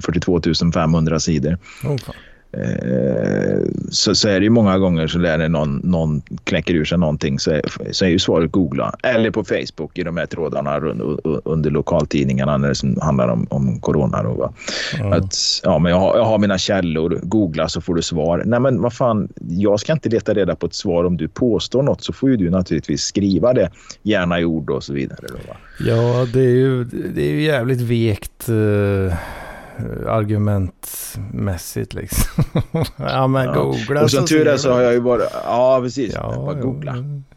42 500 sidor. Okay. Eh, så, så är det ju många gånger så det någon, någon kläcker ur sig någonting så är, så är ju svaret googla. Eller på Facebook i de här trådarna rund, u- under lokaltidningarna när det som handlar om, om corona. Då, va? Ja. Att, ja, men jag, har, jag har mina källor, googla så får du svar. Nej men vad fan, jag ska inte leta reda på ett svar om du påstår något så får ju du naturligtvis skriva det, gärna i ord och så vidare. Då, va? ja, det är ju, det är ju jävligt vekt eh, argumentmässigt liksom. ja, men Ja. googla Och som tur är så har jag ju bara, ja precis, Ja, bara ja. googla.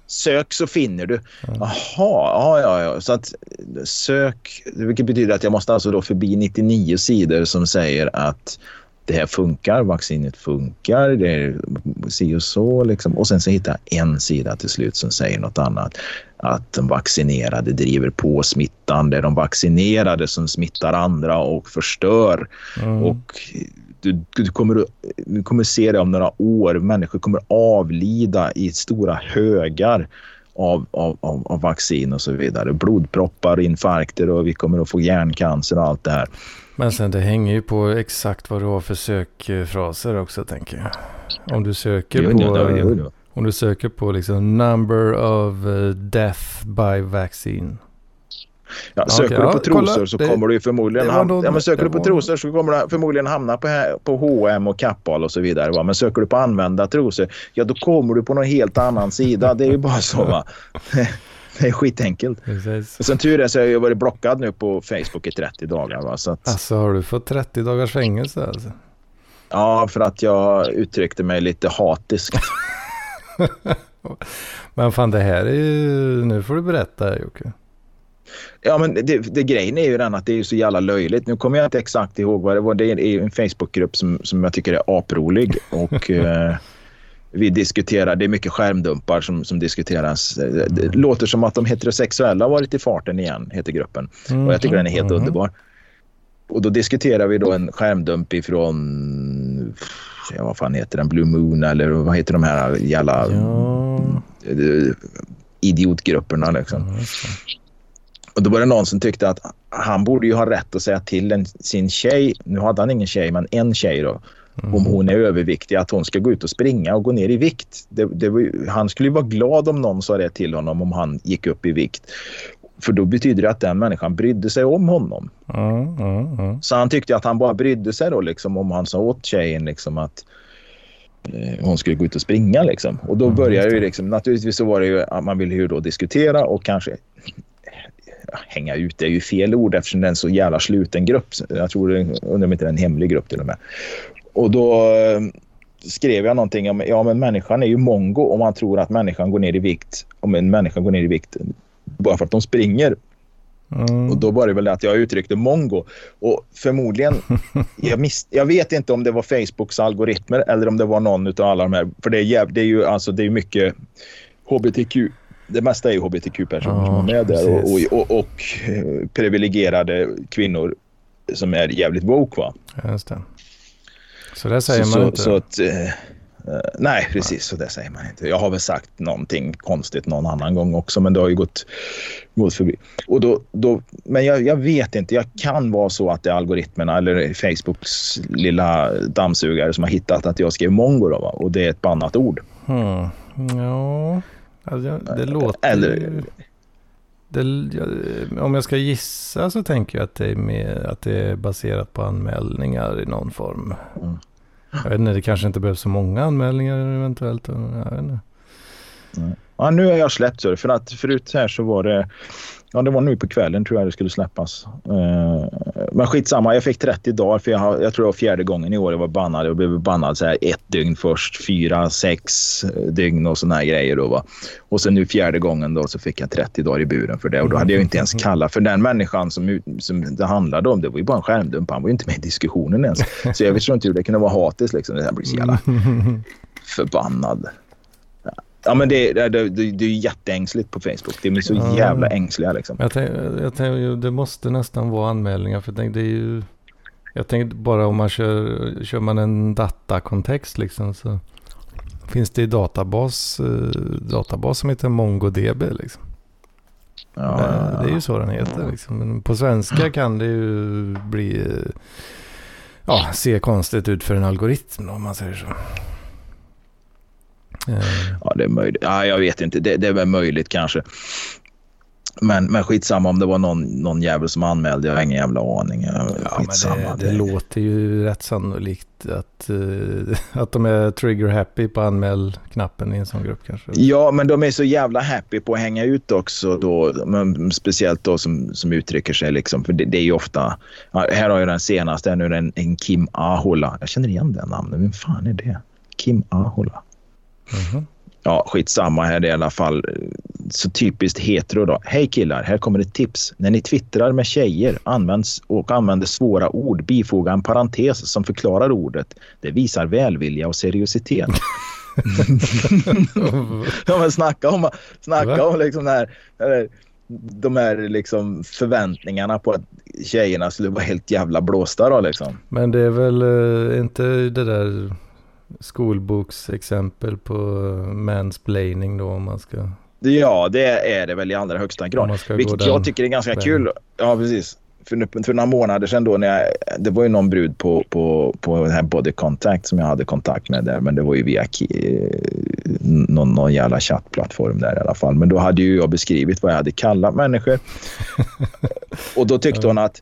Sök så finner du. Ja. Jaha, ja, ja, ja. Så att sök, vilket betyder att jag måste alltså då förbi 99 sidor som säger att det här funkar, vaccinet funkar, det är si och så liksom. Och sen så hittar jag en sida till slut som säger något annat. Att de vaccinerade driver på smittan, det är de vaccinerade som smittar andra och förstör. Mm. Och du, du, kommer, du kommer se det om några år. Människor kommer avlida i stora högar av, av, av, av vaccin och så vidare. Blodproppar, infarkter och vi kommer att få hjärncancer och allt det här. Men sen det hänger ju på exakt vad du har för sökfraser också tänker jag. Om du söker på, om du söker på liksom number of eh, death by vaccine. Ja, söker okej. du på kolla. trosor så Det- kommer du förmodligen hamna, ja, men söker du på var- trosor så kommer du förmodligen hamna på, på H&M och Kappahl och så vidare. Va? Men söker du på använda trosor, ja då kommer du på någon helt annan sida. Det är ju bara så. Va? Det är skitenkelt. Precis. Och sen tur är så har jag varit blockad nu på Facebook i 30 dagar. Va? Så att, Alltså har du fått 30 dagars fängelse alltså? Ja, för att jag uttryckte mig lite hatiskt. Men fan det här är ju, nu får du berätta Jocke. Ja, men det, det grejen är ju den att det är så jävla löjligt. Nu kommer jag inte exakt ihåg vad det var. Det är en Facebookgrupp som, som jag tycker är aprolig. Och eh, vi diskuterar, det är mycket skärmdumpar som, som diskuteras. Det, det låter som att de heterosexuella har varit i farten igen, heter gruppen. Och jag tycker den är helt Mhm. underbar. Och då diskuterar vi då en skärmdump ifrån, ja, vad fan heter den, Blue Moon eller vad heter de här jävla Ja, eh, idiotgrupperna. Liksom. Ja. Och då var det någon som tyckte att han borde ju ha rätt att säga till en, sin tjej, nu hade han ingen tjej, men en tjej då, Mm. om hon är överviktig, att hon ska gå ut och springa och gå ner i vikt. Det, det var, han skulle ju vara glad om någon sa det till honom om han gick upp i vikt. För då betyder det att den människan brydde sig om honom. Ja, ja. Så han tyckte att han bara brydde sig då liksom om han sa åt tjejen liksom att eh, hon skulle gå ut och springa liksom. Och då Mm, det ju liksom, naturligtvis så var det ju att man ville ju då diskutera och kanske hänga ut det är ju fel ord eftersom det är en så jävla sluten grupp. Jag tror undrar om inte det är en hemlig grupp till och med. Och då eh, skrev jag någonting om ja men människan är ju mongo om man tror att människan går ner i vikt om en människa går ner i vikt bara för att de springer. Mm. Och då var det väl att jag uttryckte mongo. Och förmodligen, jag, miss, jag vet inte om det var Facebooks algoritmer eller om det var någon av alla de här. För det är, jäv, det är ju alltså, det är mycket hbtq. Det mesta är ju hbtq-personer Ja, som är med där och, och, och, och eh, privilegierade kvinnor som är jävligt woke. Va? Just det. Så det säger så, man inte. Så att, eh, eh, nej, precis. Så det säger man inte. Jag har väl sagt någonting konstigt någon annan gång också, men det har ju gått, gått förbi. Och då, då, men jag, jag vet inte. Jag kan vara så att det är algoritmerna eller Facebooks lilla dammsugare som har hittat att jag skrev mongo. Då, va? Och det är ett bannat ord. Hmm. Ja, alltså, det låter Eller-. Det, om jag ska gissa så tänker jag att det, är med, att det är baserat på anmälningar i någon form. Mm. Jag vet inte, det kanske inte behövs så många anmälningar eventuellt. Jag vet inte. Ja, nu har jag släppt. För att förut här så var det... Ja, det var nu på kvällen tror jag det skulle släppas. Eh, men skitsamma, jag fick 30 dagar för jag, jag tror det var fjärde gången i år jag var bannad. Jag blev bannad så här ett dygn först, fyra, sex dygn och såna här grejer. Då, va? Och sen nu fjärde gången då så fick jag 30 dagar i buren för det. Och då hade jag inte ens kallat för den människan som, som det handlade om. Det var ju bara en skärmdump. Han var ju inte med i diskussionen ens. Så jag förstår inte hur det kunde vara hatiskt. Liksom. Det här blir så jävla förbannad. Ja, men det, det, det, det är jätteängsligt på Facebook. De är så Ja. jävla ängsliga liksom. Jag tänker, jag tänker, det måste nästan vara anmälningar för jag tänkte, det är ju... Jag tänkte bara om man kör, kör man en datakontext liksom så finns det i databas, eh, databas som heter MongoDB liksom. Ja, det, det är ju så den heter liksom. Men på svenska kan det ju bli, eh, ja, se konstigt ut för en algoritm om man säger så. Ja, det är möjligt. Ja, jag vet inte. Det, det är väl möjligt kanske. Men, men skitsamma om det var någon, någon jävel som anmälde. Jag har ingen jävla aning. Ja, men det, det låter ju rätt sannolikt att, eh, att de är trigger happy på anmäl-knappen i en sån grupp kanske. Ja, men de är så jävla happy på att hänga ut också då. Men speciellt då som, som uttrycker sig liksom. För det, det är ju ofta... Här har jag den senaste. Nu är det en, en Kim Ahola. Jag känner igen den namnet. Vem fan är det? Kim Ahola. Mhm. Ja, skitsamma. Här i alla fall eh, så typiskt hetero då. Hej killar, här kommer ett tips. När ni twittrar med tjejer används och använder svåra ord, bifoga en parentes som förklarar ordet. Det visar välvilja och seriositet. ja, men snacka om, snacka om liksom här, eller, de här liksom förväntningarna på att tjejerna skulle vara helt jävla blåsta då liksom. Men det är väl eh, inte det där skolboksexempel på eh, mansplaining då om man ska... Ja, det är det väl i allra högsta grad. Vilket den jag tycker är ganska vägen. kul. Ja, precis. För, för några månader sedan då när jag, det var ju någon brud på, på, på den här Body Contact som jag hade kontakt med där. Men det var ju via eh, någon, någon jävla chattplattform där i alla fall. Men då hade ju jag beskrivit vad jag hade kallat människor. Och då tyckte hon att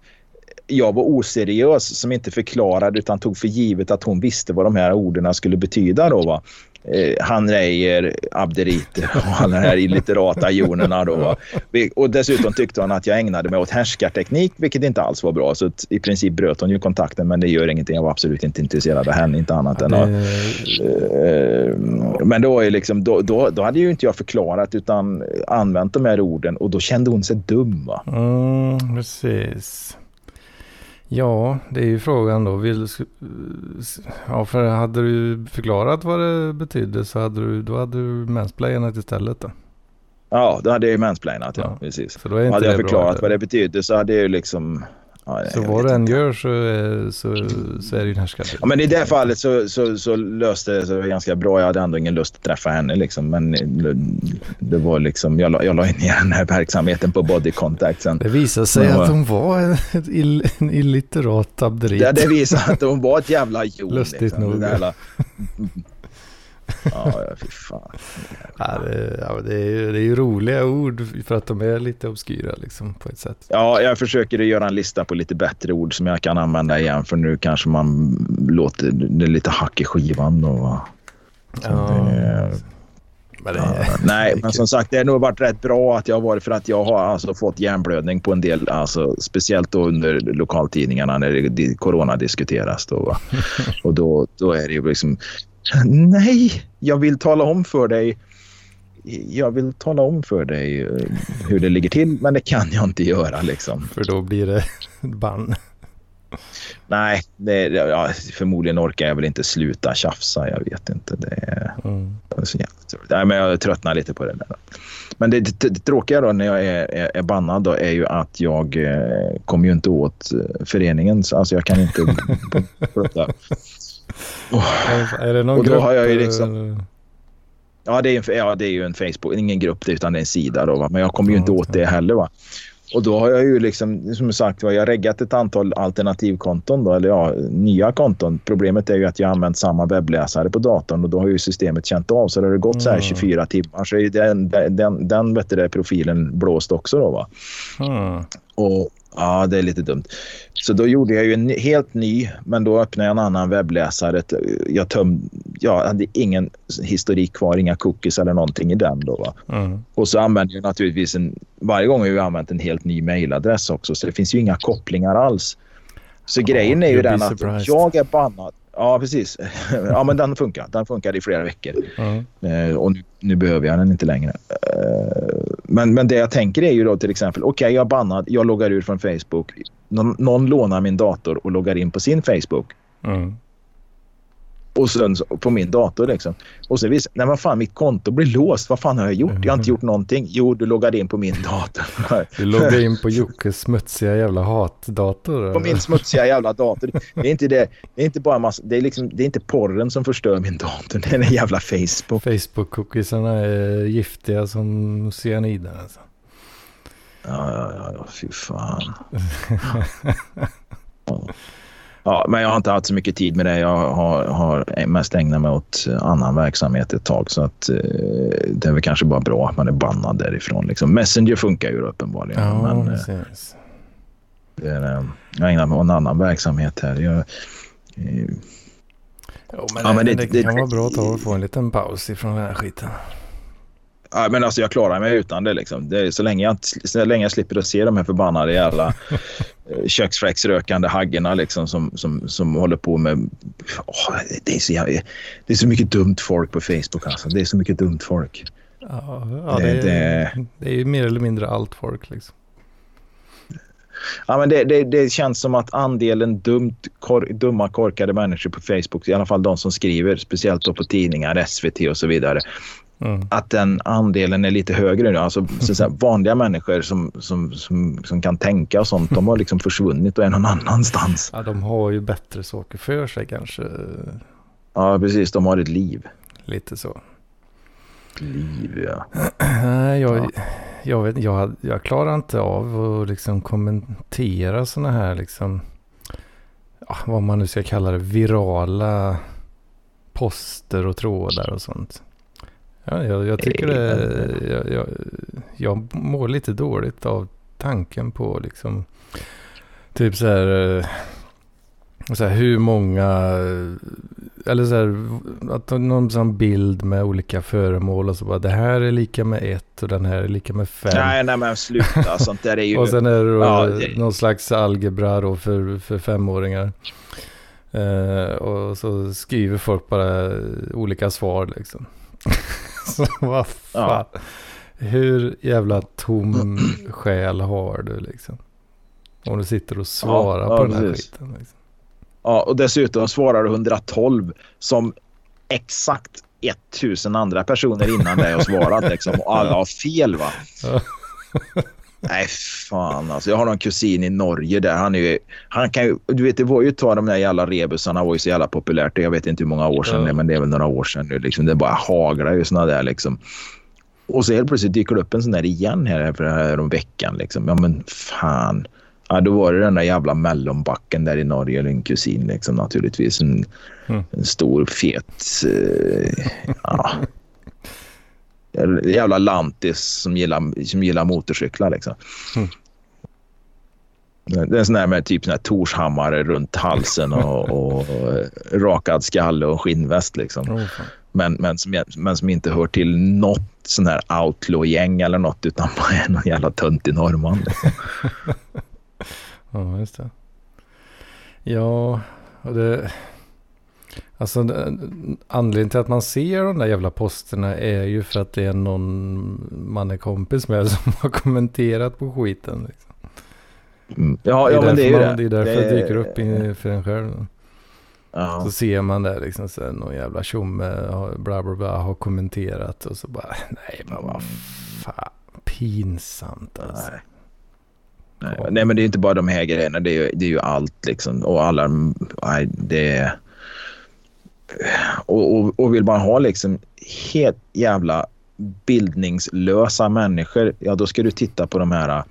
jag var oseriös som inte förklarade utan tog för givet att hon visste vad de här orden skulle betyda. Då, va? Eh, Hanreier, Abderite och alla de här illiterata jonerna. Då, va? Och dessutom tyckte hon att jag ägnade mig åt härskarteknik, vilket inte alls var bra. Så i princip bröt hon ju kontakten, men det gör ingenting. Jag var absolut inte intresserad av henne, inte annat än att... Eh, Men då, är liksom, då, då, då hade ju inte jag förklarat utan använt de här orden och då kände hon sig dum. Va? mm, precis. Ja, det är ju frågan då. Vill, ja, för hade du förklarat vad det betydde så hade du, då hade du mansplainat istället då. Ja, då hade jag ju mansplainat. Ja, Ja. precis. Så då är inte Hade jag bra, förklarat eller? vad det betydde så hade jag ju liksom Ja, Så vad du än gör så, är- så, så är det ju den här skatten. Ja, men i det fallet så, så, så löste det sig ganska bra. Jag hade ändå ingen lust att träffa henne. Liksom. Men det var liksom, jag, la- jag la ner den här verksamheten på body contact sen. Det visade sig Ja. att hon var en, ill, en illiterat abderit. Det, det visar att hon var ett jävla jon. Lustigt liksom. nog. Ja, fy fan. Ja, det, ja, det, är, ju- det är ju roliga ord för att de är lite obskyra liksom på ett sätt. Ja, jag försöker göra en lista på lite bättre ord som jag kan använda igen. För nu kanske man låter det lite hack i skivan. Då, men det, Ja, nej, men som sagt det har nog varit rätt bra att jag har varit för att jag har alltså fått hjärnblödning på en del, alltså, speciellt då under lokaltidningarna när corona diskuteras. Då, va? Och då, då är det ju liksom nej, jag vill tala om för dig jag vill tala om för dig eh, hur det ligger till, men det kan jag inte göra. Liksom. För då blir det bann. Nej, det, ja, förmodligen orkar jag väl inte sluta tjafsa. Jag vet inte. Det är, Mm. det är så. Nej, men jag tröttnar lite på det där. Men det, det, det tråkiga då när jag är, är, är bannad då är ju att jag eh, kommer ju inte åt eh, föreningen. Så, Alltså jag kan inte sköta. Är det någon Och då grupp? har jag ju eh, liksom- Ja det, är en, ja, det är ju en Facebook, ingen grupp utan det är en sida. Då, va? Men jag kommer ju inte åt det heller. Va? Och då har jag ju liksom, som sagt var, jag har reggat ett antal alternativkonton, då, eller ja, nya konton. Problemet är ju att jag har använt samma webbläsare på datorn och då har ju systemet känt av. Så det har det gått så här Mm. 24 timmar så är den, den, den, den vet du, profilen blåst också. Då, va? Mm. Och ja, det är lite dumt. Så då gjorde jag ju en helt ny, men då öppnade jag en annan webbläsare. Jag, töm, jag hade ingen historik kvar, inga cookies eller någonting i den. Då? Mm. Och så använder jag naturligtvis en, varje gång har jag använt en helt ny mailadress också, så det finns ju inga kopplingar alls. Så grejen är ju den att surprised. jag är bannad. Ja, precis. Ja, men den funkar. Den funkar i flera veckor. Mm. Och nu, nu behöver jag den inte längre. Eh, men, men det jag tänker är ju då till exempel, okej jag är bannad, jag loggar ur från Facebook. Någon, någon lånar min dator och loggar in på sin Facebook. Mm. Och sen på min dator liksom. Och så visar nej men fan mitt konto blir låst. Vad fan har jag gjort? Jag har inte gjort någonting. Jo, du loggade in på min dator. Du loggar in på Jockes smutsiga jävla hatdator. på min smutsiga jävla dator. Det är inte, det, det är inte bara massa, det är liksom, det är inte porren som förstör min dator. Det är den jävla Facebook. Facebook-cookiesarna är giftiga som cyanider alltså. Ja, ja, ja, ja fy fan. Ja. Ja, men jag har inte haft så mycket tid med det. Jag har, har mest ägnat mig åt annan verksamhet ett tag. Så att, eh, det är väl kanske bara bra att man är bannad därifrån. Liksom. Messenger funkar ju uppenbarligen. Ja, men, eh, precis. det är, eh, jag ägnar mig åt en annan verksamhet här. Jag, eh, Jo, men, Ja, men det, det- det, det- kan vara bra att ta och få en liten paus ifrån den här skiten. Ja, men alltså jag klarar mig utan det. Liksom. det så, länge jag, så länge jag slipper att se de här förbannade jävla eh, köksfläcksrökande haggorna liksom, som, som, som håller på med... Åh, det, är så jävla, det är så mycket dumt folk på Facebook. Alltså. Det är så mycket dumt folk. Ja, ja Det- det, är, det- det är ju mer eller mindre allt folk liksom. Ja, men det, det, det känns som att andelen dumt, kor, dumma, korkade människor på Facebook, i alla fall de som skriver, speciellt då på tidningar, SVT och så vidare, Mm. att den andelen är lite högre nu. Alltså, så vanliga människor som, som, som, som kan tänka och sånt, de har liksom försvunnit och är någon annanstans. Ja, de har ju bättre saker för sig kanske. Ja, precis. De har ett liv. Lite så. Liv, ja. Jag, Ja. jag, vet, jag, jag klarar inte av att liksom kommentera sådana här liksom, ja, vad man nu ska kalla det, virala poster och trådar och sånt. Ja, jag, jag tycker det, jag, jag, jag mår lite dåligt av tanken på liksom, typ så här, eh, så här hur många, eller så här, att någon sån bild med olika föremål och så bara det här är lika med ett och den här är lika med fem. Nej, nej, men sluta. Sånt där är ju... Och sen är det då Ja, det- någon slags algebra då för, för femåringar. Eh, och så skriver folk bara olika svar liksom. så vad fan. Hur jävla tom själ har du liksom? Om du sitter och svarar Ja, ja, på den här precis. skiten. Liksom. Ja, och dessutom svarar du 112 som exakt 1000 andra personer innan dig har svarat. Liksom, och alla har fel, va? Nej, fan alltså. Jag har någon kusin i Norge där. Han är ju, han kan ju, du vet, det var ju ett tag de där jävla rebusarna var ju så jävla populärt. Jag vet inte hur många år sedan det men det är väl några år sedan nu. Liksom. Det bara haglar ju såna där liksom. Och så helt plötsligt dyker det upp en sån där igen här för här om veckan. Liksom. Ja, men fan. Ja, då var det den där jävla mellonbacken där i Norge, eller en kusin liksom naturligtvis. En, mm. en stor fet... Uh, ja. Jävla lantis som gillar, som gillar motorcyklar liksom. Mm. Det är en sån där med typ sån här Torshammare runt halsen och, och, rakad skalle och skinnväst liksom. Oh, men, men, som, men som inte hör till något sån här outlaw-gäng eller något utan bara är någon jävla töntig norrman. Liksom. ja, just det. Ja, och det... Alltså anledningen till att man ser de där jävla posterna är ju för att det är någon man är kompis med som har kommenterat på skiten. Liksom. Mm. Ja, ja men det är ju det. Det är därför det, det dyker upp in, för en själv. Ja. Så ser man det liksom så någon jävla tjomme bla bla bla har kommenterat och så bara nej men vad fan pinsamt alltså. Nej. Nej, nej men det är inte bara de här grejerna det är ju, det är ju allt liksom och alla nej, det är och, och, och vill man ha liksom helt jävla bildningslösa människor, ja då ska du titta på de här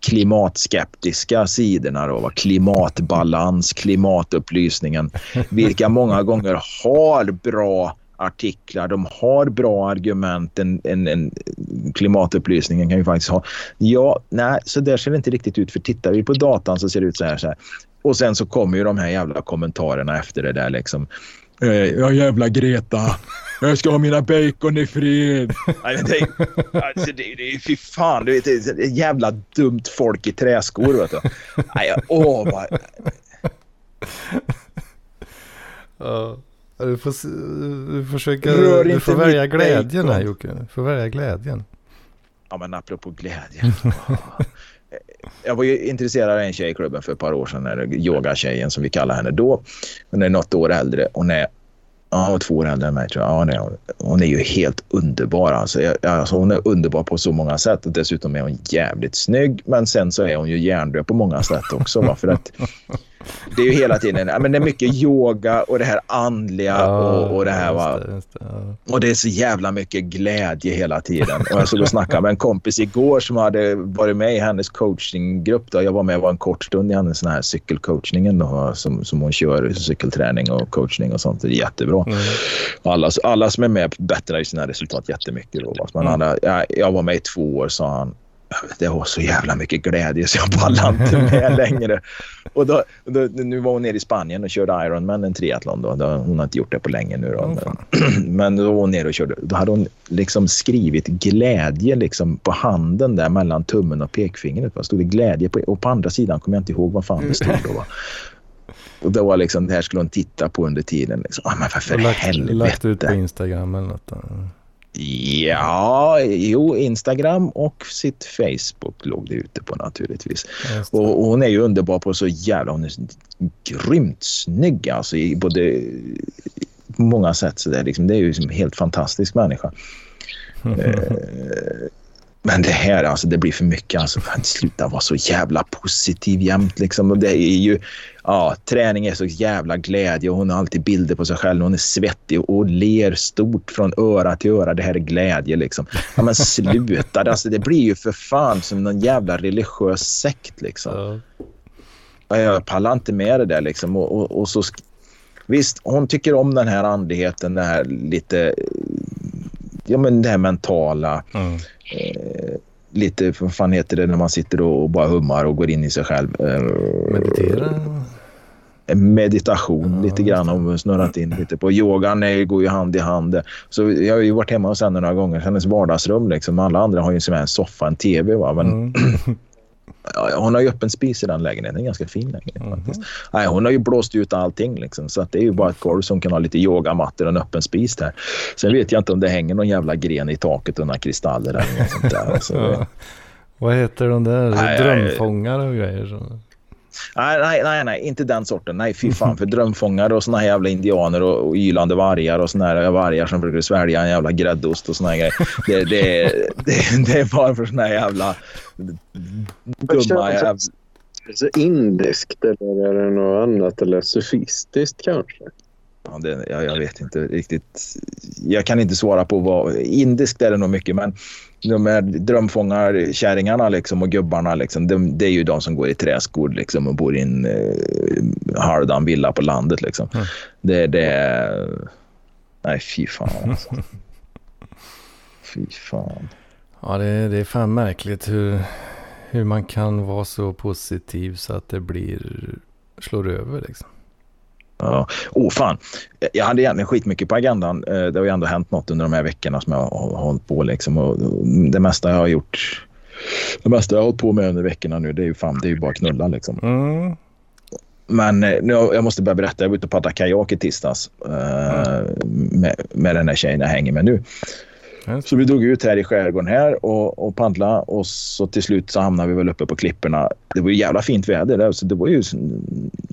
klimatskeptiska sidorna. Då, Klimatbalans, klimatupplysningen. Vilka många gånger har bra artiklar, de har bra argument. En, en, en, klimatupplysningen kan ju faktiskt ha. Ja, nej, så där ser det inte riktigt ut. För tittar vi på datan så ser det ut så här. Så här. Och sen så kommer ju de här jävla kommentarerna efter det där liksom. Eh, ja jävla Greta. Jag ska ha mina bacon i fred. Det, alltså, det, det, fy fan, det, är jävla dumt folk i träskor. Vet du. Nej, åh, vad... Ja, du får, du försöka, du får välja glädjen här Jocke. Du får välja glädjen. Ja, men apropå glädjen. jag var ju intresserad av en tjej i klubben för ett par år sedan, yogatjejen som vi kallar henne då. Hon är något år äldre. Hon är Ja, två år äldre än mig tror jag. Ja, nej, hon är ju helt underbar. Alltså. Jag, alltså, hon är underbar på så många sätt och dessutom är hon jävligt snygg. Men sen så är hon ju hjärndöd på många sätt också. Va? För att det är ju hela tiden men det är mycket yoga och det här andliga ja, och, och det här. Va? Just det, just det, ja. Och det är så jävla mycket glädje hela tiden. Och jag såg och snackade med en kompis igår som hade varit med i hennes coachinggrupp. Då. Jag var med var en kort stund i hennes sån här cykelcoachningen då, som, som hon kör, cykelträning och coachning och sånt. Det är jättebra. Mm. Alla, alla som är med bättrar ju sina resultat jättemycket. Då, Men mm. alla, jag, jag var med i två år sa han det var så jävla mycket glädje så jag pallade inte med längre. Och då, då, nu var hon nere i Spanien och körde Ironman, en triathlon. Då. Hon har inte gjort det på länge nu. Då. Oh, Men då var hon nere och körde. Då hade hon liksom skrivit glädje liksom på handen där mellan tummen och pekfingret. Det stod det glädje på, och på andra sidan kommer jag inte ihåg vad fan det stod. Då, va? Och då var liksom, det här skulle hon titta på under tiden. Liksom. Ah, men för, för lagt, helvete. Lagt ut på Instagram eller något. Då. Ja, jo, Instagram och sitt Facebook låg det ute på naturligtvis. Och, och, hon är ju underbar på så jävla... Hon är grymt snygg alltså i både på många sätt. Så där, liksom, det är ju en helt fantastisk människa. eh, men det här, alltså, det blir för mycket. Alltså, sluta vara så jävla positiv jämt. Liksom. Och det är ju, ja, träning är så jävla glädje och hon har alltid bilder på sig själv. Hon är svettig och ler stort från öra till öra. Det här är glädje. Liksom. Ja, men sluta. alltså, det blir ju för fan som någon jävla religiös sekt. Liksom. Ja. Jag pallar inte med det där. Liksom. Och, och, och så, visst, hon tycker om den här andligheten, det här lite ja, men det här mentala. Mm. Eh, lite, vad fan heter det när man sitter och bara hummar och går in i sig själv. Eh, Meditera? Meditation ja, lite grann och snurrat in lite på. Yogan är, går ju hand i hand. Så jag har ju varit hemma hos henne några gånger. Hennes vardagsrum liksom. Alla andra har ju som en soffa, en tv. Va? Men mm. Hon har ju öppen spis i den lägenheten. En ganska fin lägenhet mm. faktiskt. Nej, hon har ju blåst ut allting liksom, så att det är ju bara ett golv som kan ha lite yogamattor och en öppen spis där. Sen vet jag inte om det hänger någon jävla gren i taket och några kristaller eller något sånt där. Alltså, ja. Vad heter de där? Nej, Drömfångare och grejer? Nej, nej, nej, inte den sorten. Nej, fy fan. För drömfångare och såna här jävla indianer och, och ylande vargar och såna här vargar som försöker svälja en jävla gräddost och såna här grejer. Det, det, det, det är bara för såna här jävla dumma jävla... Indiskt eller är det något annat eller sofistiskt kanske? Ja, det, jag, jag vet inte riktigt. Jag kan inte svara på vad... Indiskt är det nog mycket, men de här drömfångarkärringarna liksom, och gubbarna, liksom, de, det är ju de som går i träskor liksom, och bor i en eh, halvdan villa på landet. Liksom. Mm. Det, det Nej, fy fan alltså. fy fan. Ja, det, det är fan märkligt hur, hur man kan vara så positiv så att det blir slår över liksom. Ja. Oh, fan. Jag hade egentligen skitmycket på agendan. Eh, det har ju ändå hänt något under de här veckorna som jag har hållit på. Liksom. Och det mesta jag har gjort, det mesta jag har hållit på med under veckorna nu, det är ju, fan, det är ju bara knulla. Liksom. Mm. Men eh, nu, jag måste börja berätta. Jag var ute och paddlade kajak i tisdags mm. med, med den här tjejen jag hänger med nu. Så vi drog ut här i skärgården här och, och paddla och så till slut så hamnade vi väl uppe på klipporna. Det var ju jävla fint väder där så det var ju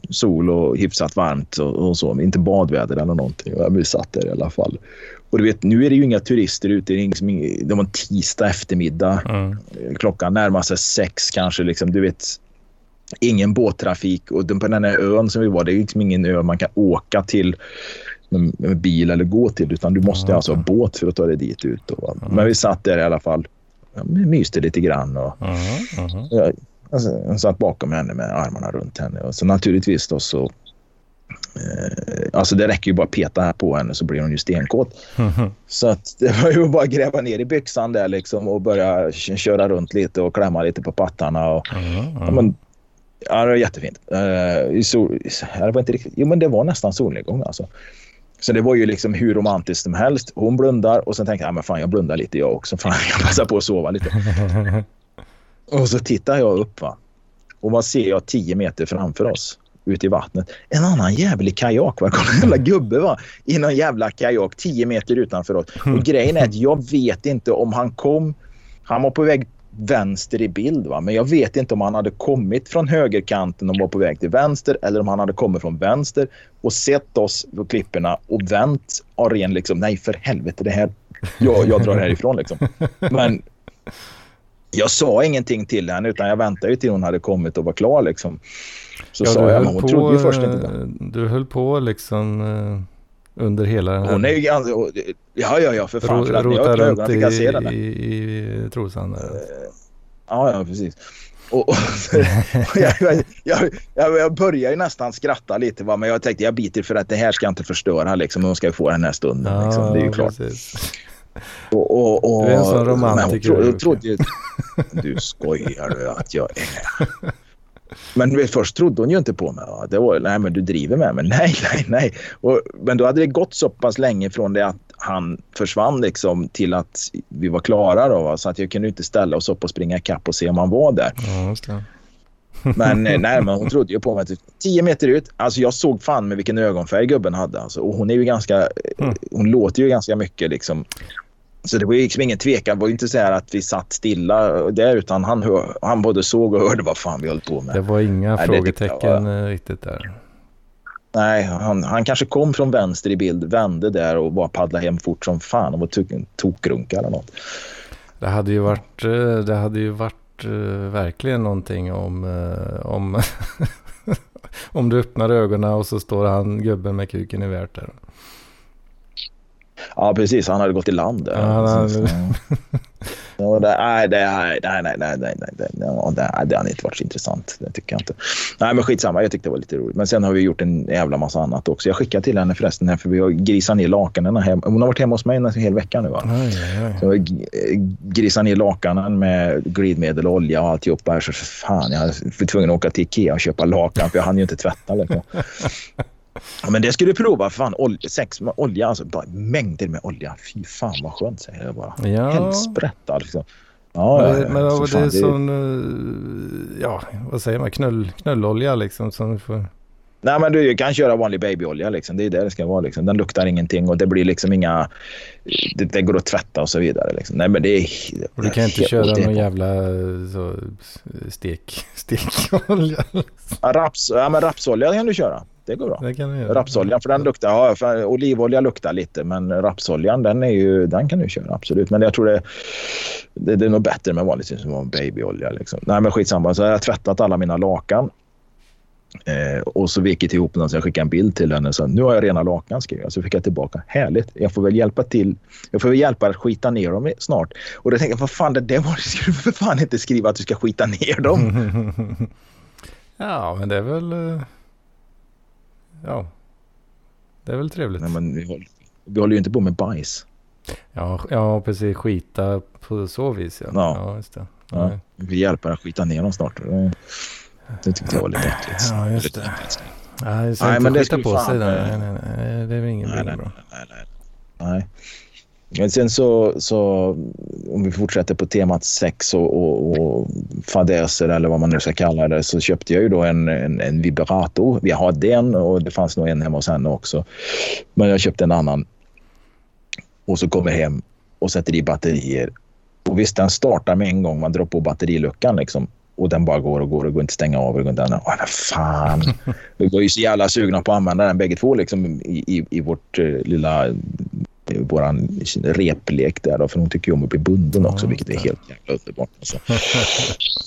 sol och hyfsat varmt och, och så. Inte badväder eller någonting. Vi satt där i alla fall. Och du vet, nu är det ju inga turister ute. Det, det var en tisdag eftermiddag. Mm. Klockan närmar sig sex kanske. Liksom, du vet, ingen båttrafik. Och på den här ön som vi var, det är liksom ingen ö man kan åka till med, med bil eller gå till. Utan du måste mm. alltså ha båt för att ta dig dit ut. Och. Men vi satt där i alla fall. Ja, myste lite grann. Och, jag, alltså, jag satt bakom henne med armarna runt henne. Och så naturligtvis då så eh, Alltså det räcker ju bara att peta här på henne så blir hon ju stenkåt. Så att det var ju bara att gräva ner i byxan där liksom och börja köra runt lite och klämma lite på pattarna. Och. Ja, men, ja, det var jättefint. Uh, sol, det var inte riktigt, jo, men det var nästan solnedgång alltså. Så det var ju liksom hur romantiskt som helst. Hon blundar och sen tänker jag, men fan jag blundar lite jag också. Fan jag passar på att sova lite. och så tittar jag upp va. Och vad ser jag tio meter framför oss? Ute i vattnet. En annan jävlig kajak. Va? En jävla gubbe va? i någon jävla kajak tio meter utanför oss. Och grejen är att jag vet inte om han kom. Han var på väg vänster i bild. Va? Men jag vet inte om han hade kommit från högerkanten och var på väg till vänster eller om han hade kommit från vänster och sett oss på klipporna och vänt av ren liksom, nej för helvete det här, jag, jag drar härifrån liksom. Men jag sa ingenting till henne utan jag väntade ju till hon hade kommit och var klar liksom. Så ja, sa jag, men hon på, trodde ju först inte det. Du höll på liksom eh, under hela den här... Hon är ju ganska... Ja, ja, ja, för fan. För att när jag öppnar ögonen fick jag se den. I, i trosan där. Ja, ja precis. Och, och jag, jag, jag, jag börjar ju nästan skratta lite va? men jag tänkte jag biter för att det här ska jag inte förstöra liksom. Hon ska få den här stunden. Ja, liksom. Det är ju klart. Och, och, och, du är en sån romantiker. Men hon trodde, du skojar du att jag är. Men först trodde hon ju inte på mig. Det var, nej men du driver med mig. Nej, nej, nej. Och, men då hade det gått så pass länge från det att han försvann liksom till att vi var klara. Då, så att jag kunde inte ställa oss upp och springa ikapp och se om han var där. Ja, men eh, nej, men hon trodde ju på mig. Typ, tio meter ut. Alltså jag såg fan med vilken ögonfärg gubben hade. Alltså, och hon är ju ganska... Mm. Hon låter ju ganska mycket liksom. Så det var ju liksom ingen tvekan. Det var ju inte så här att vi satt stilla där utan han, hör, han både såg och hörde vad fan vi höll på med. Det var inga nej, frågetecken var... Eh, riktigt där. Nej, han, han kanske kom från vänster i bild, vände där och bara paddlade hem fort som fan och var tokrunka eller något. Det hade ju varit, eh, det hade ju varit uh, verkligen någonting om, om, om du öppnar ögonen och så står han gubben med kuken i värt där. Ja, precis. Han hade gått i land. Ja, hade... Ja, det, nej, det, nej, nej, nej, nej, nej, nej, det, det hade inte varit så intressant. Det tycker jag inte. Nej, men skitsamma. Jag tyckte det var lite roligt. Men sen har vi gjort en jävla massa annat också. Jag skickade till henne förresten här för vi har grisat ner lakanen. Hon har varit hemma hos mig en hel vecka nu. Va? Aj, aj. Så grisat ner lakanen med glidmedel och olja och alltihopa. Här, så fan, jag var tvungen att åka till Ikea och köpa lakan för jag hann ju inte tvätta. Liksom. Ja, men det skulle du prova. Fan, olja, sex med olja. Alltså, bara mängder med olja. Fy fan vad skönt säger jag bara. Ja. Helsprätta liksom. Ja, men, ja, men ja, det är det... som, eh, ja, vad säger man, knull, knullolja liksom som får... Nej, men du kan köra vanlig babyolja. Liksom. Det är det det ska vara. Liksom. Den luktar ingenting och det blir liksom inga... Det, det går att tvätta och så vidare. Liksom. Nej, men det är... Och du kan inte köra någon jävla så, stek, stekolja. Ja, Raps, ja, men rapsolja kan du köra. Det går bra. Det kan du göra. Rapsoljan, för den luktar... Ja, för olivolja luktar lite, men rapsoljan den, är ju, den kan du köra absolut. Men jag tror det, det, det är nog bättre med vanligt som babyolja. Liksom. Nej, men skitsamma. Så har jag tvättat alla mina lakan. Eh, och så vikit ihop den så jag skickade en bild till henne. Så nu har jag rena lakan skrev jag. Så fick jag tillbaka. Härligt. Jag får väl hjälpa till. Jag får väl hjälpa att skita ner dem snart. Och då tänkte jag, vad fan det där var det skulle du för fan inte skriva att du ska skita ner dem. ja, men det är väl... eh, Ja. Det är väl trevligt. Nej, men vi, håller, vi håller ju inte på med bajs. Ja, ja, precis. Skita på så vis. Ja, Ja. ja just det. Ja. Ja, Vi hjälper att skita ner dem snart. Det, tyckte jag var lite äckligt. Ja, just det. Nej, Nej, men det skulle på fan- sig där. Nej, nej, nej. Det är väl ingen Nej, bra. nej, nej, nej, sen så, så om vi fortsätter på temat sex och, och, och fadäser eller vad man nu ska kalla det så köpte jag ju då en, en, en vibrator. Vi hade en och det fanns nog en hemma hos henne också. Men jag köpte en annan. Och så kommer hem och sätter i batterier. Och visst, den startar med en gång man drar på batteriluckan liksom. Och den bara går och går och går inte stänga av. Och går inte Åh, vad fan. Vi var ju så jävla sugna på att använda den bägge två liksom, i, i, i vårt eh, lilla våran replek där då, för hon tycker ju om att bli bunden också, Ja, vilket är helt jävla underbart. Alltså.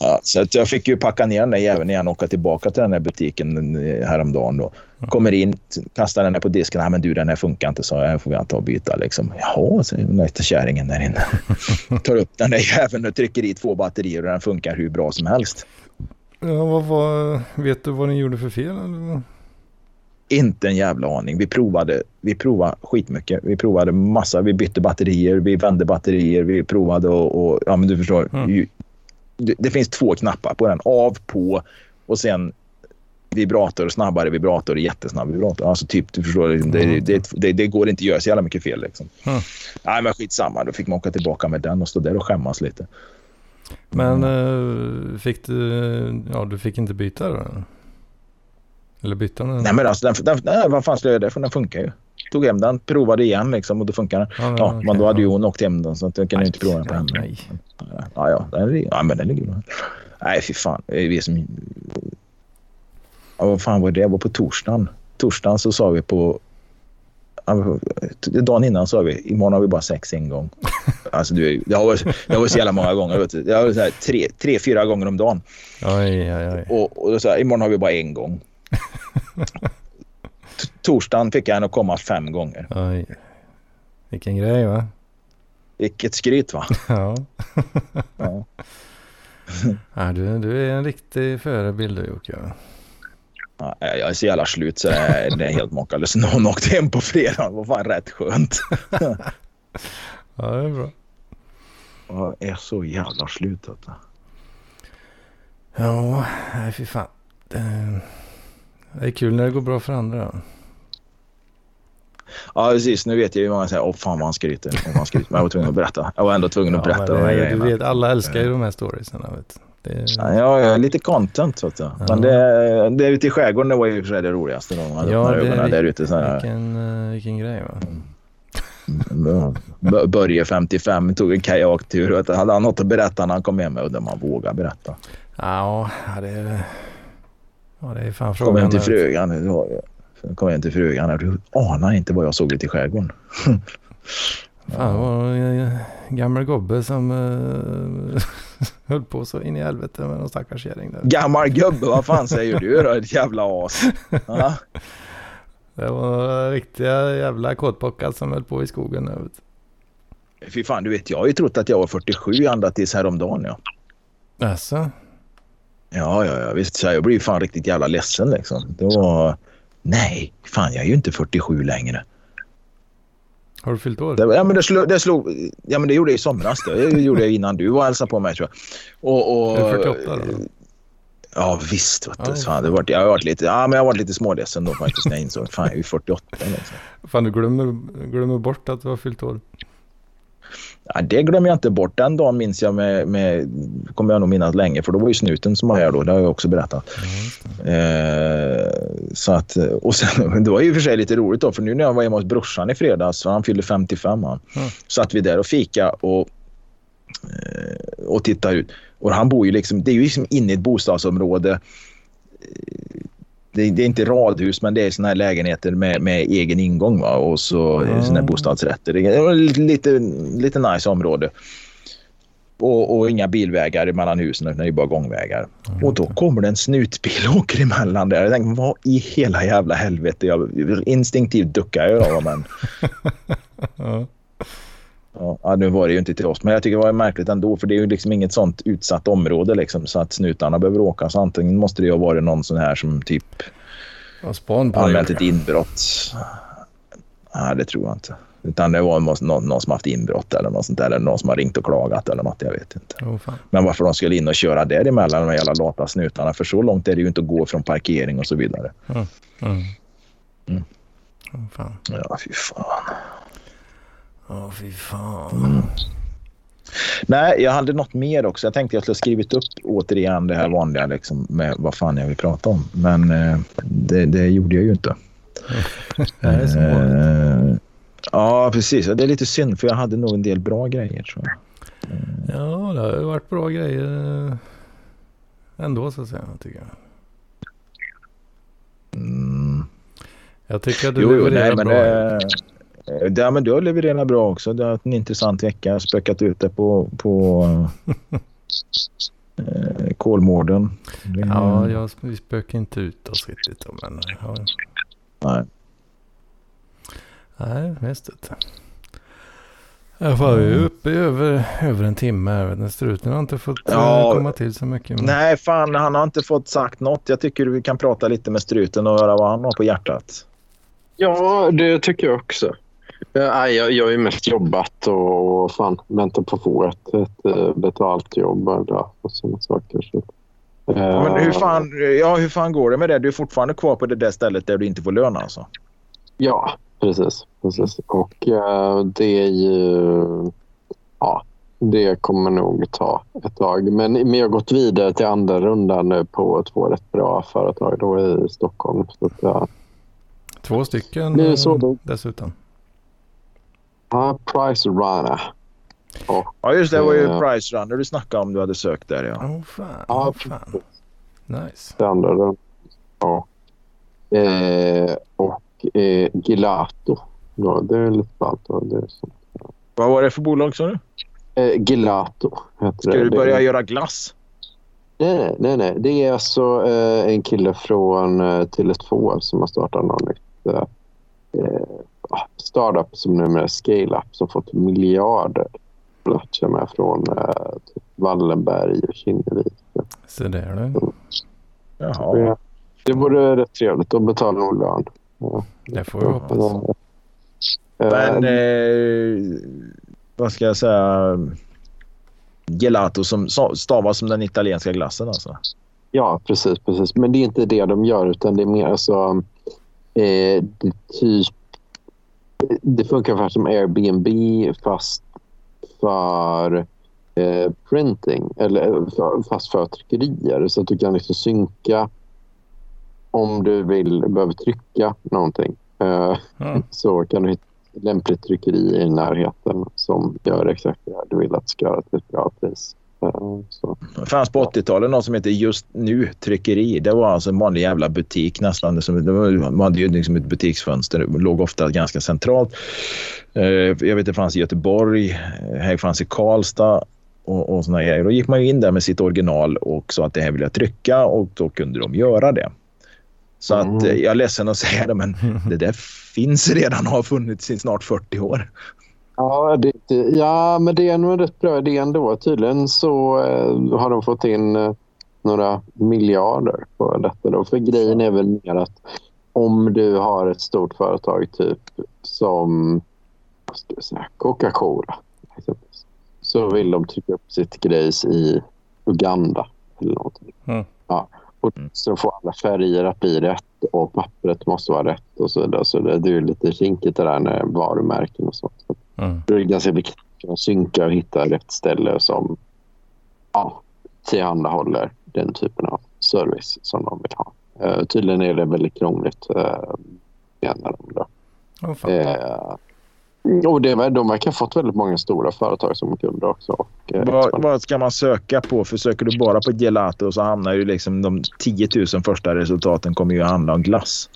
Ja, så att jag fick ju packa ner den där jäveln igen och åka tillbaka till den här butiken eh, häromdagen. Då. Kommer in, kastar den här på disken. Nej men du den här funkar inte så jag får jag ta och byta liksom. Jaha, säger den där kärringen där inne. Tar upp den där jäveln och trycker i två batterier och den funkar hur bra som helst. Ja, vad var... Vet du vad ni gjorde för fel? Eller? Inte en jävla aning. Vi provade, vi provade skitmycket. Vi provade massa. Vi bytte batterier, vi vände batterier, vi provade och, och ja men du förstår. Mm. Det, det finns två knappar på den. Av, på och sen vibrator, snabbare vibrator, jättesnabb vibrator. Alltså typ, du förstår. Det, Mm. det, det, det går inte att göra så jävla mycket fel liksom. Mm. Nej men skitsamma. Då fick man åka tillbaka med den och stå där och skämmas lite. Men eh, fick du... Ja, du fick inte byta då? Eller bytte den? Nej men alltså den, den, nej, vad fan skulle jag göra det för den funkar ju. Tog hem den, provade igen liksom och då funkar den. Ja, Ja, okej, men då hade ju hon åkt hem den så jag ju inte prova den på henne. Nej. Ja, ja, den, ja men den ligger bra. Nej, fy fan. Är Vi som... Ja, vad fan var det? Det var på torsdagen. Torsdagen så sa vi på... Dagen innan sa vi imorgon har vi bara sex en gång. Alltså du, det har varit, det har varit så jävla många gånger. Vet du. Det har varit så här, tre, tre, fyra gånger om dagen. Oj, oj, oj. Och, och då sa jag, imorgon har vi bara en gång. Torsdagen fick jag henne att komma fem gånger. oj. Vilken grej va? Vilket skryt va? Ja. Ja. ja du, du är en riktig förebild du Jocke. Ja, jag är så jävla slut så det är, det är helt makalöst. Någon åkte hem på fredag. Det var fan rätt skönt. Ja, det är bra. Jag är så jävla slut. Du. Ja, nej fy fan. Det, det är kul när det går bra för andra. Ja, precis. Nu vet jag ju många säger åh fan vad han skryter. Åh, vad han skryter. Men jag var tvungen att berätta. Jag var ändå tvungen att berätta det, du vet, alla älskar ju de här storiesarna. Vet. Det, Ja, jag är lite content. Vet du. Ja. Men det, det ute i skärgården det var ju för sig det roligaste. Hade Ja, det- där ute. Så här. vilken, eh, vilken grej va? B- Börje 55 tog en kajaktur. Hade han något att berätta när han kom hem? Och det man vågar berätta. Ja, ja, det är... Ja, det är fan Kom frågan. hem till frugan. var- Kom hem till frugan. Du anar inte vad jag såg ute i skärgården. Fan, var en gammal gubbe som uh, höll på så in i helvete med någon stackars kärring där. Gammal gubbe, vad fan säger du då? Ett jävla as. Det var riktiga jävla kåtbockar som höll på i skogen. du. Fy fan, du vet jag har ju trott att jag var 47 ända tills häromdagen. Ja, Alltså, ja, ja, ja visst. Så jag blev fan riktigt jävla ledsen liksom. Det var... Nej, fan jag är ju inte 47 längre. har du fyllt år? Det, ja, men det, slog, det slog... Ja, men det gjorde jag i somras. Det gjorde jag innan du var och hälsade på mig tror jag. Och, och, Är du 48 då? Ja visst. Vet du. Ja. Fan, det var, jag, har varit lite, ja, men jag har varit lite småledsen då faktiskt när jag insåg fan jag är ju 48. Liksom. Fan, du glömmer, glömmer bort att du har fyllt år. Ja, det glömmer jag inte bort. Den dagen minns jag med, med, kommer jag nog minnas länge för då var ju snuten som var här då. Det har jag också berättat. Eh, så att, och sen, det var ju för sig lite roligt då för nu när jag var hemma hos brorsan i fredags, han fyllde 55 han. Mm. Satt vi där och fika och, eh, och tittade ut. Och han bor ju liksom, det är ju liksom inne i ett bostadsområde. Det, det är inte radhus men det är såna här lägenheter med, med egen ingång va? och så Mm. såna här bostadsrätter. Det är lite, lite, nice område. Och, och inga bilvägar mellan husen utan det är bara gångvägar. Och då kommer det en snutbil och åker emellan där. Jag tänker, vad i hela jävla helvete? Jag instinktivt duckar jag då, men Ja. nu var det ju inte till oss. Men jag tycker det var märkligt ändå för det är ju liksom inget sånt utsatt område liksom så att snutarna behöver åka. Så antingen måste det ju ha varit någon sån här som typ anmält ett inbrott. Nej, det tror jag inte. Utan det var någon, någon som haft inbrott eller något sånt där. Eller någon som har ringt och klagat eller något. Jag vet inte. Oh. Men varför de skulle in och köra däremellan de jävla lata snutarna. För så långt är det ju inte att gå från parkering och så vidare. Mm. Mm. Oh, fan. Ja, fy fan. Åh, fy fan. Nej, jag hade något mer också. Jag tänkte jag skulle skrivit upp återigen det här vanliga liksom, med vad fan jag vill prata om. Men eh, det, det gjorde jag ju inte. Eh, ja, precis. Det är lite synd för jag hade nog en del bra grejer tror jag. Ja, det har ju varit bra grejer eh, ändå så att säga, tycker jag. Mm. Jag tycker att du Jo, jo, levererar nej, men bra. det, ja, men du har levererat bra också. Det har varit en intressant vecka. Spökat ut det på, på eh, Kolmården. Det- Ja, jag, vi spökar inte ut oss riktigt men ja. Nej. Nej, visst inte. Jag var ju uppe i över, över en timme. Den struten har inte fått eh, Ja. komma till så mycket. Men... Nej, fan, han har inte fått sagt något. Jag tycker vi kan prata lite med struten och höra vad han har på hjärtat. Ja, det tycker jag också. Nej, jag, jag har ju mest jobbat och, och fan, väntat på att få ett, ett eh, betalt jobb och sådana saker. Så. Ja, Men hur Eh, fan, ja, hur fan går det med det? Du är fortfarande kvar på det där stället där du inte får lön alltså? Ja, precis. precis. Och eh, det är ju... Ja, det kommer nog ta ett tag. Men, men jag har gått vidare till andra rundan nu på två rätt bra företag då i Stockholm. Så att, ja. Två stycken Det så då. dessutom. Ja, Price Runner. Och, Ja, just det. Det var ju Ja. Price Runner du snackade om du hade sökt där ja. Åh fan. Ja, åh, fan. Nice. det andra rundan. Ja. Eh, och eh, Gelato. Ja, det är lite ballt. Det. Vad var det för bolag sa du? Eh, Gelato heter Ska det. du Det börja är- göra glass? Nej, nej, nej. Det är alltså eh, en kille från eh, Tele2 som har startat någon nytt eh, eh, startup som numera är Scale-Up som fått miljarder platser med från eh, typ Wallenberg och Kinnevik. Så där du. Jaha. Det, det vore rätt trevligt att betala nog lön. Ja. Det får vi hoppas. Eh, Men eh, vad ska jag säga? Gelato som stavas som den italienska glassen alltså. Ja, precis, precis. Men det är inte det de gör utan det är mer alltså... Eh, typ, det funkar ungefär som Airbnb fast för eh, printing. Eller eh, för, fast för tryckerier. Så att du kan liksom synka om du vill, behöver trycka någonting. Eh, Ja. så kan du hitta lämpligt tryckeri i närheten som gör exakt det här du vill att det ska göra till ett bra pris. Så. Det fanns på 80-talet något som heter Just Nu Tryckeri. Det var alltså en vanlig jävla butik nästan. Man hade ju liksom ett butiksfönster. Det låg ofta ganska centralt. Eh, jag vet det fanns i Göteborg. eh, Här fanns i Karlstad. Och, och såna grejer. Då gick man in där med sitt original och sa att det här vill jag trycka och då kunde de göra det. Så att Mm. eh, jag är ledsen att säga det men det där finns redan och har funnits i snart 40 år. Ja, det, ja, men det är nog en rätt bra idé ändå. Tydligen så eh, har de fått in eh, några miljarder på detta. Då. För grejen är väl mer att om du har ett stort företag typ som Coca-Cola så vill de trycka upp sitt grejs i Uganda eller någonting. Mm. Ja. Och så får alla färger att bli rätt och pappret måste vara rätt och så vidare. Så det, är lite kinkigt det där med varumärken och sånt. Mm. Det är ganska viktigt kunna synka och hitta rätt ställe som ja, tillhandahåller den typen av service som de vill ha. Uh, tydligen är det väldigt krångligt, uh, menar de. Då. Oh. Uh, och det, de verkar ha fått väldigt många stora företag som kunder också. Och, uh, Vad, vad ska man söka på? Försöker du bara på gelato så hamnar ju liksom de 10 000 första resultaten kommer ju att handla om glass.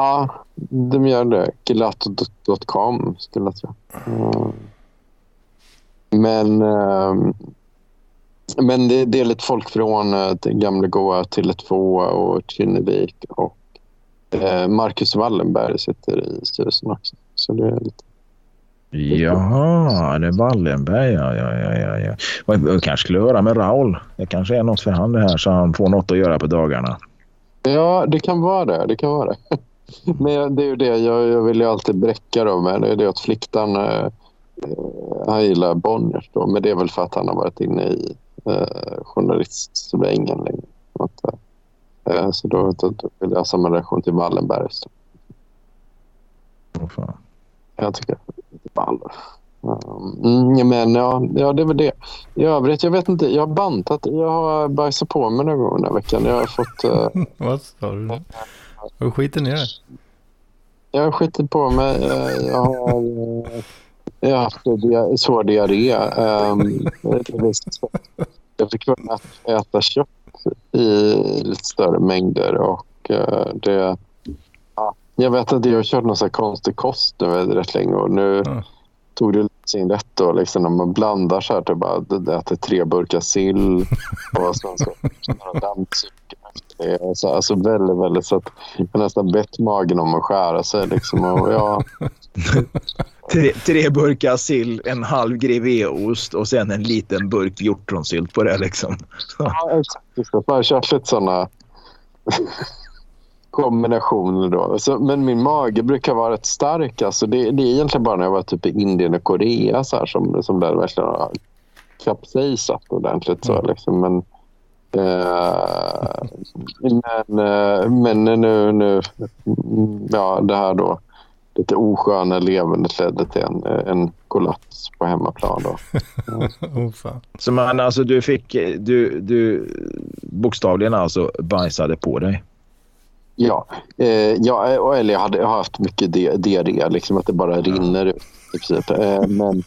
Ja, de gör det. Gelato.com skulle jag tro. Mm. Men, eh, men det, det är lite folk från eh, gamla goa Tele2 och Kinnevik och eh, Marcus Wallenberg sitter i styrelsen också. Så det är lite... Jaha, det är Wallenberg. Ja, ja, ja, ja, ja. Jag kanske skulle höra med Raul. Det kanske är något för han det här så han får något att göra på dagarna. Ja, det kan vara det. Det kan vara det. Men det är ju det, jag, jag vill ju alltid bräcka då med. Det är det att Fliktan, eh, han gillar Bonniers då. Men det är väl för att han har varit inne i eh, journalistsvängen länge. Att, eh, så då, då, då vill jag ha samma relation till Wallenbergs. Oh, fan. Jag tycker det lite ball. Mm, men ja, ja, det är väl det. I övrigt, jag vet inte. Jag har bantat. Jag har bajsat på mig någon gång den här veckan. Jag har fått... Eh, Vad sa du? Har du skitit ner dig? Jag har skitit på mig. Eh, Jag har, eh, jag har haft svår diarré. Ehm, Jag fick börja äta kött i lite större mängder. Och eh, det, ja, jag vet att jag har kört någon så konstig kost nu rätt länge. Och nu tog det sin rätt då, liksom, när man blandar så här. Typ bara, det äter tre burkar sill och sen så några dammsugare. Det är så, alltså väldigt, väldigt så att jag nästan bett magen om att skära sig. Liksom, och, ja, Tre, tre burkar sill, en halv grevéost och sen en liten burk hjortronsylt på det liksom. ja, exakt. Jag har kört lite sådana kombinationer då. Så, men min mage brukar vara rätt stark. Alltså det, det är egentligen bara när jag var typ i Indien och Korea så här, som, som det verkligen har kapsejsat ordentligt. Så, liksom. Men, eh, men, eh, men nu, nu, mm, ja det här då lite osköna levernet ledde till en, en kollaps på hemmaplan. Då. oh, fan. Så man, alltså du fick, du, du bokstavligen alltså bajsade på dig. Ja, eh, ja och- eller jag, hade, jag har haft mycket di- diarré, liksom att det bara rinner ut. i princip. Eh, men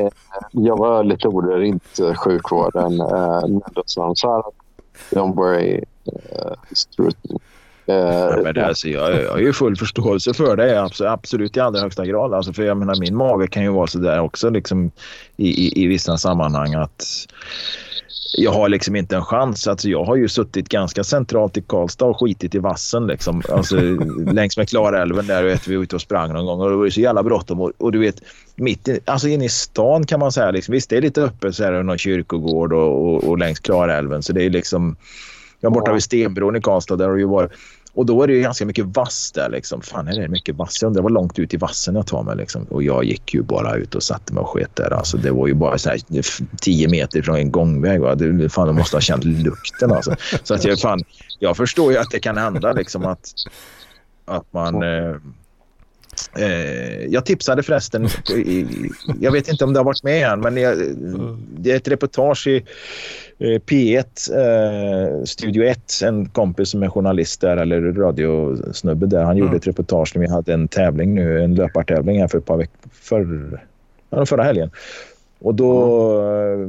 eh, jag var lite orolig, inte sjukvården. Eh, men då sa de så här att don't worry, uh, Ja, men det, alltså, jag, jag har ju full förståelse för det, absolut, absolut i allra högsta grad. Alltså, för jag menar, min mage kan ju vara så där också liksom, i, i, i vissa sammanhang. att jag har liksom inte en chans. Alltså, jag har ju suttit ganska centralt i Karlstad och skitit i vassen. Liksom. Alltså, längs med Klarälven där vet, vi var ute och sprang någon gång och det var ju så jävla bråttom. Och, och du vet, mitt i, alltså inne i stan kan man säga. Liksom, visst, det är lite öppet så här, någon kyrkogård och, och, och längs Klarälven. Så det är liksom... Jag är borta vid Stenbron i Karlstad. Där har det ju varit, och då är det ju ganska mycket vass där. Liksom. Fan, är det mycket vass? Jag undrar vad långt ut i vassen jag tar mig. Liksom. Och jag gick ju bara ut och satte mig och sket där. Alltså, det var ju bara så här, 10 meter från en gångväg. Va? Det, fan, de måste ha känt lukten. Alltså. Så att jag, fan, jag förstår ju att det kan hända liksom, att, att man... Eh, Eh, jag tipsade förresten, i, jag vet inte om det har varit med än, men jag, det är ett reportage i P1, eh, Studio 1, en kompis som är journalist där, eller radiosnubbe där. Han Mm. gjorde ett reportage när vi hade en tävling nu, en löpartävling här för ett par veckor, för, ja, förra helgen. Och då, eh,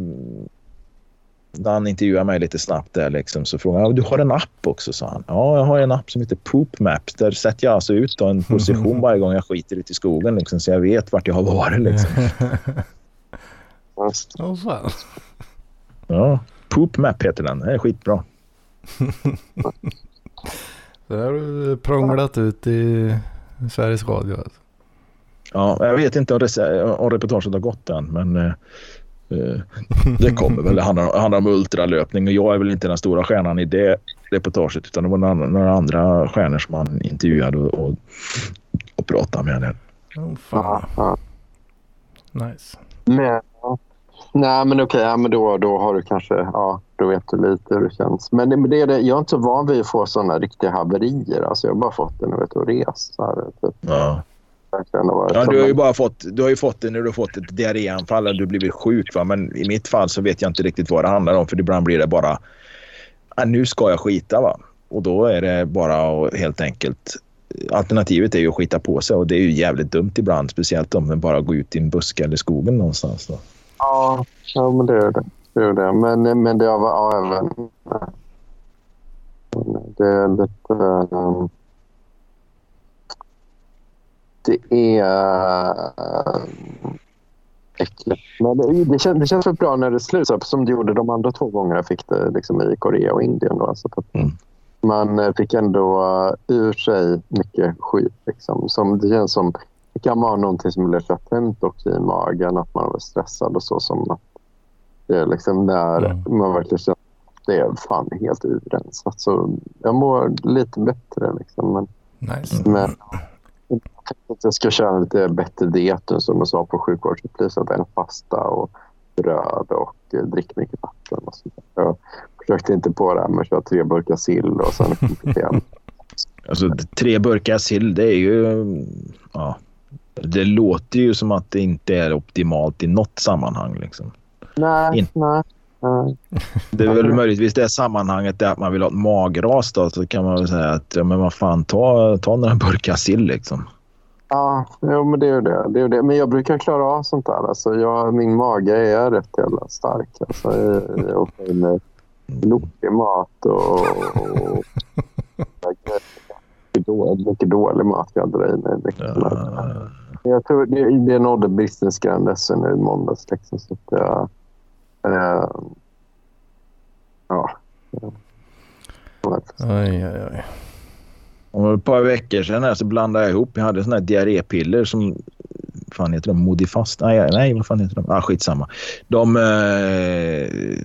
när han intervjuade mig lite snabbt där liksom, så frågade han, du har en app också, sa han. Ja, jag har en app som heter Poop Map. Där sätter jag alltså ut då en position varje gång jag skiter ute i skogen liksom, så jag vet vart jag har varit. Liksom. Åh fan. Ja, Poop Map heter den. Det är skitbra. Så där har du prånglat ut i Sveriges Radio. Alltså. Ja, jag vet inte om, om reportaget har gått än, men eh, eh, det kommer väl. Det handlar, det handlar om ultralöpning och jag är väl inte den stora stjärnan i det reportaget utan det var några, några andra stjärnor som han intervjuade och, och, och pratade med. Ja, fan. Nice. Men, nej, men okej, ja, men då, då har du kanske, ja, då vet du lite hur det känns. Men det, men det är det, jag är inte så van vid att få sådana riktiga haverier. Alltså, jag har bara fått det när jag här, typ. Ja. Ja, du har ju bara fått, du har ju fått det när du har fått ett diarréanfall och du blivit sjuk. Va? Men i mitt fall så vet jag inte riktigt vad det handlar om. För ibland blir det bara, ah, nu ska jag skita. va. Och då är det bara helt enkelt... Alternativet är ju att skita på sig och det är ju jävligt dumt ibland. Speciellt om man bara går ut i en buske eller skogen någonstans. Då. Ja, ja men det är det. det, är det. Men, men det har ja, även... Det är lite... ehm, Det är uh, äckligt. Men det, det, känns, det känns väl bra när det slutar som det gjorde de andra två gångerna jag fick det liksom, i Korea och Indien. Då, så att Mm. Man eh, fick ändå uh, ur sig mycket skit. Liksom. Som, det känns som det kan vara någonting som blir latent också i magen. Att man är stressad och så. Som att det är liksom när Mm. man verkligen känner att det är fan helt urrensat. Så jag mår lite bättre. Liksom. Men, Nice. men jag tänkte att jag ska köra lite bättre diet som jag sa på sjukvårdsupplyset. Att en pasta och bröd och eh, drick mycket vatten. Och där. Jag försökte inte på det här med att köra tre burkar sill och sen komplettera Alltså, tre burkar sill, det är ju... Ja, det låter ju som att det inte är optimalt i något sammanhang. Liksom. Nej, In- nej. nej. Det är väl möjligtvis det sammanhanget där att man vill ha ett magras. Då, så kan man väl säga att ja, men vad fan, ta, ta några burkar sill. Liksom. Ja, jo, men det är det. det, är det. Men jag brukar klara av sånt där. Alltså, jag, min mage är rätt jävla stark. Alltså, jag, åker in med blodig mat och, och mycket dålig, mycket dålig mat jag drar i mig. Ja, Jag tror det, det nådde businessgränsen nu i måndags. Liksom, så att jag, eh, ja. Oj, oj, oj. Och ett par veckor sedan här så blandade jag ihop. Jag hade såna här diarrépiller som... fan heter de? Modifast? Nej, nej, vad fan heter de? Ah, skitsamma. De... Eh,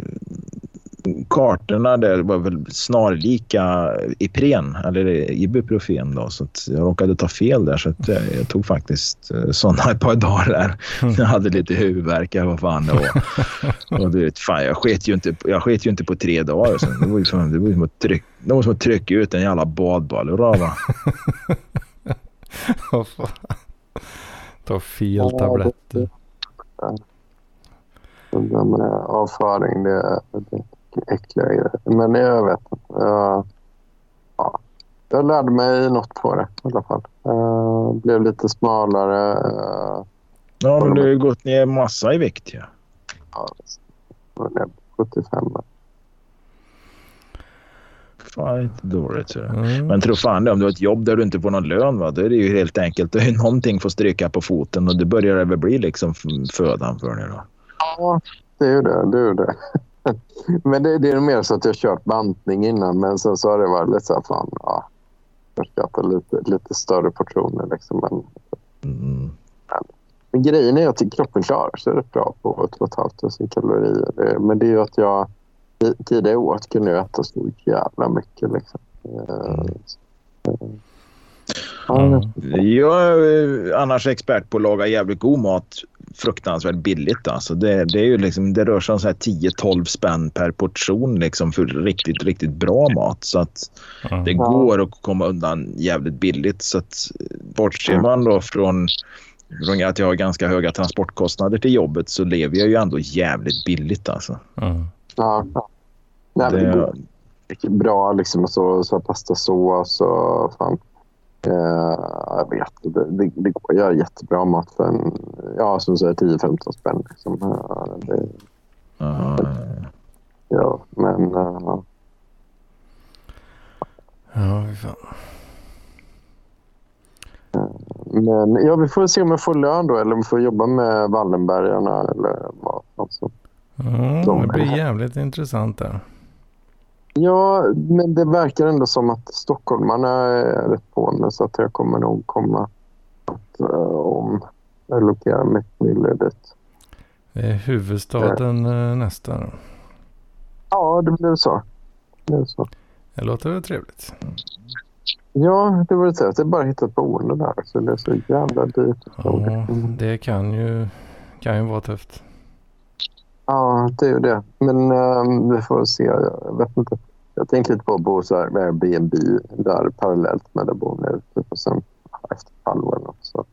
kartorna där var väl snarlika Ipren eller Ibuprofen då. Så att jag råkade ta fel där så att eh, jag tog faktiskt eh, sådana ett par dagar där. Jag hade lite huvudvärk vad fan det var. Och du vet, fan, jag sket ju inte, jag sket ju inte på tre dagar. Så det var ju som, det var som att trycka, det var som att trycka ut en jävla badboll ur röva. Vad fan. Ta fel tabletter. Det där med avföring, det, det äckliga grejer. Men jag vet inte. Jag, ja, jag lärde mig något på det i alla fall. Jag blev lite smalare. eh, Ja, men du har ju gått ner massa i vikt ju. Ja, jag blev 75. Fan, inte dåligt. Mm. Men tro fan det, om du har ett jobb där du inte får någon lön, va? då är det ju helt enkelt. Ju någonting får stryka på foten och det börjar det väl bli liksom födan för dig då. Ja, det är ju det. det, är det. Men det, det är mer så att jag kört bantning innan. Men sen så har det varit lite så här, fan, ja. Jag ska äta lite, lite större portioner liksom. Men, Mm. men grejen är att kroppen klarar sig rätt bra på 2 500 kalorier. Men det är ju att jag ti- tidigare åt kunde jag äta så jävla mycket liksom. Eh, ja, Mm. Jag är annars expert på att laga jävligt god mat fruktansvärt billigt. Alltså. Det, det, är ju liksom, det rör sig om så här 10-12 spänn per portion liksom, för riktigt, riktigt bra mat. Så att Mm. det går att komma undan jävligt billigt. Så att, bortser man då från, från att jag har ganska höga transportkostnader till jobbet så lever jag ju ändå jävligt billigt. Alltså. Mm. ja. Nej, det Det, mycket bra. Liksom, så, så pastasås och fan. Eh, jag vet det, det, det går att göra jättebra mat för en, ja, som säger 10-15 spänn. Liksom. Ja, det, ja, ja, men eh, Ja, fy fan. Men ja, vi får se om jag får lön då eller om jag får jobba med Wallenbergarna eller vad. Alltså. Mm, De det är blir jävligt intressant där. Ja, men det verkar ändå som att stockholmarna är rätt på nu så att jag kommer nog komma att uh, om allokera mitt mille dit. Det är huvudstaden eh, nästa. då. Ja, det blev så. Det blev så. Det låter väl trevligt. Ja, det var det. Det är bara att hitta ett boende där. Så det är så jävla dyrt. Ja, det kan ju, kan ju vara tufft. Ja, det är ju det. Men ehm, vi får se. Jag vet inte. Jag tänker lite på att bo så här med Airbnb där parallellt med där bor nu. Typ, och sen efter ett halvår eller något så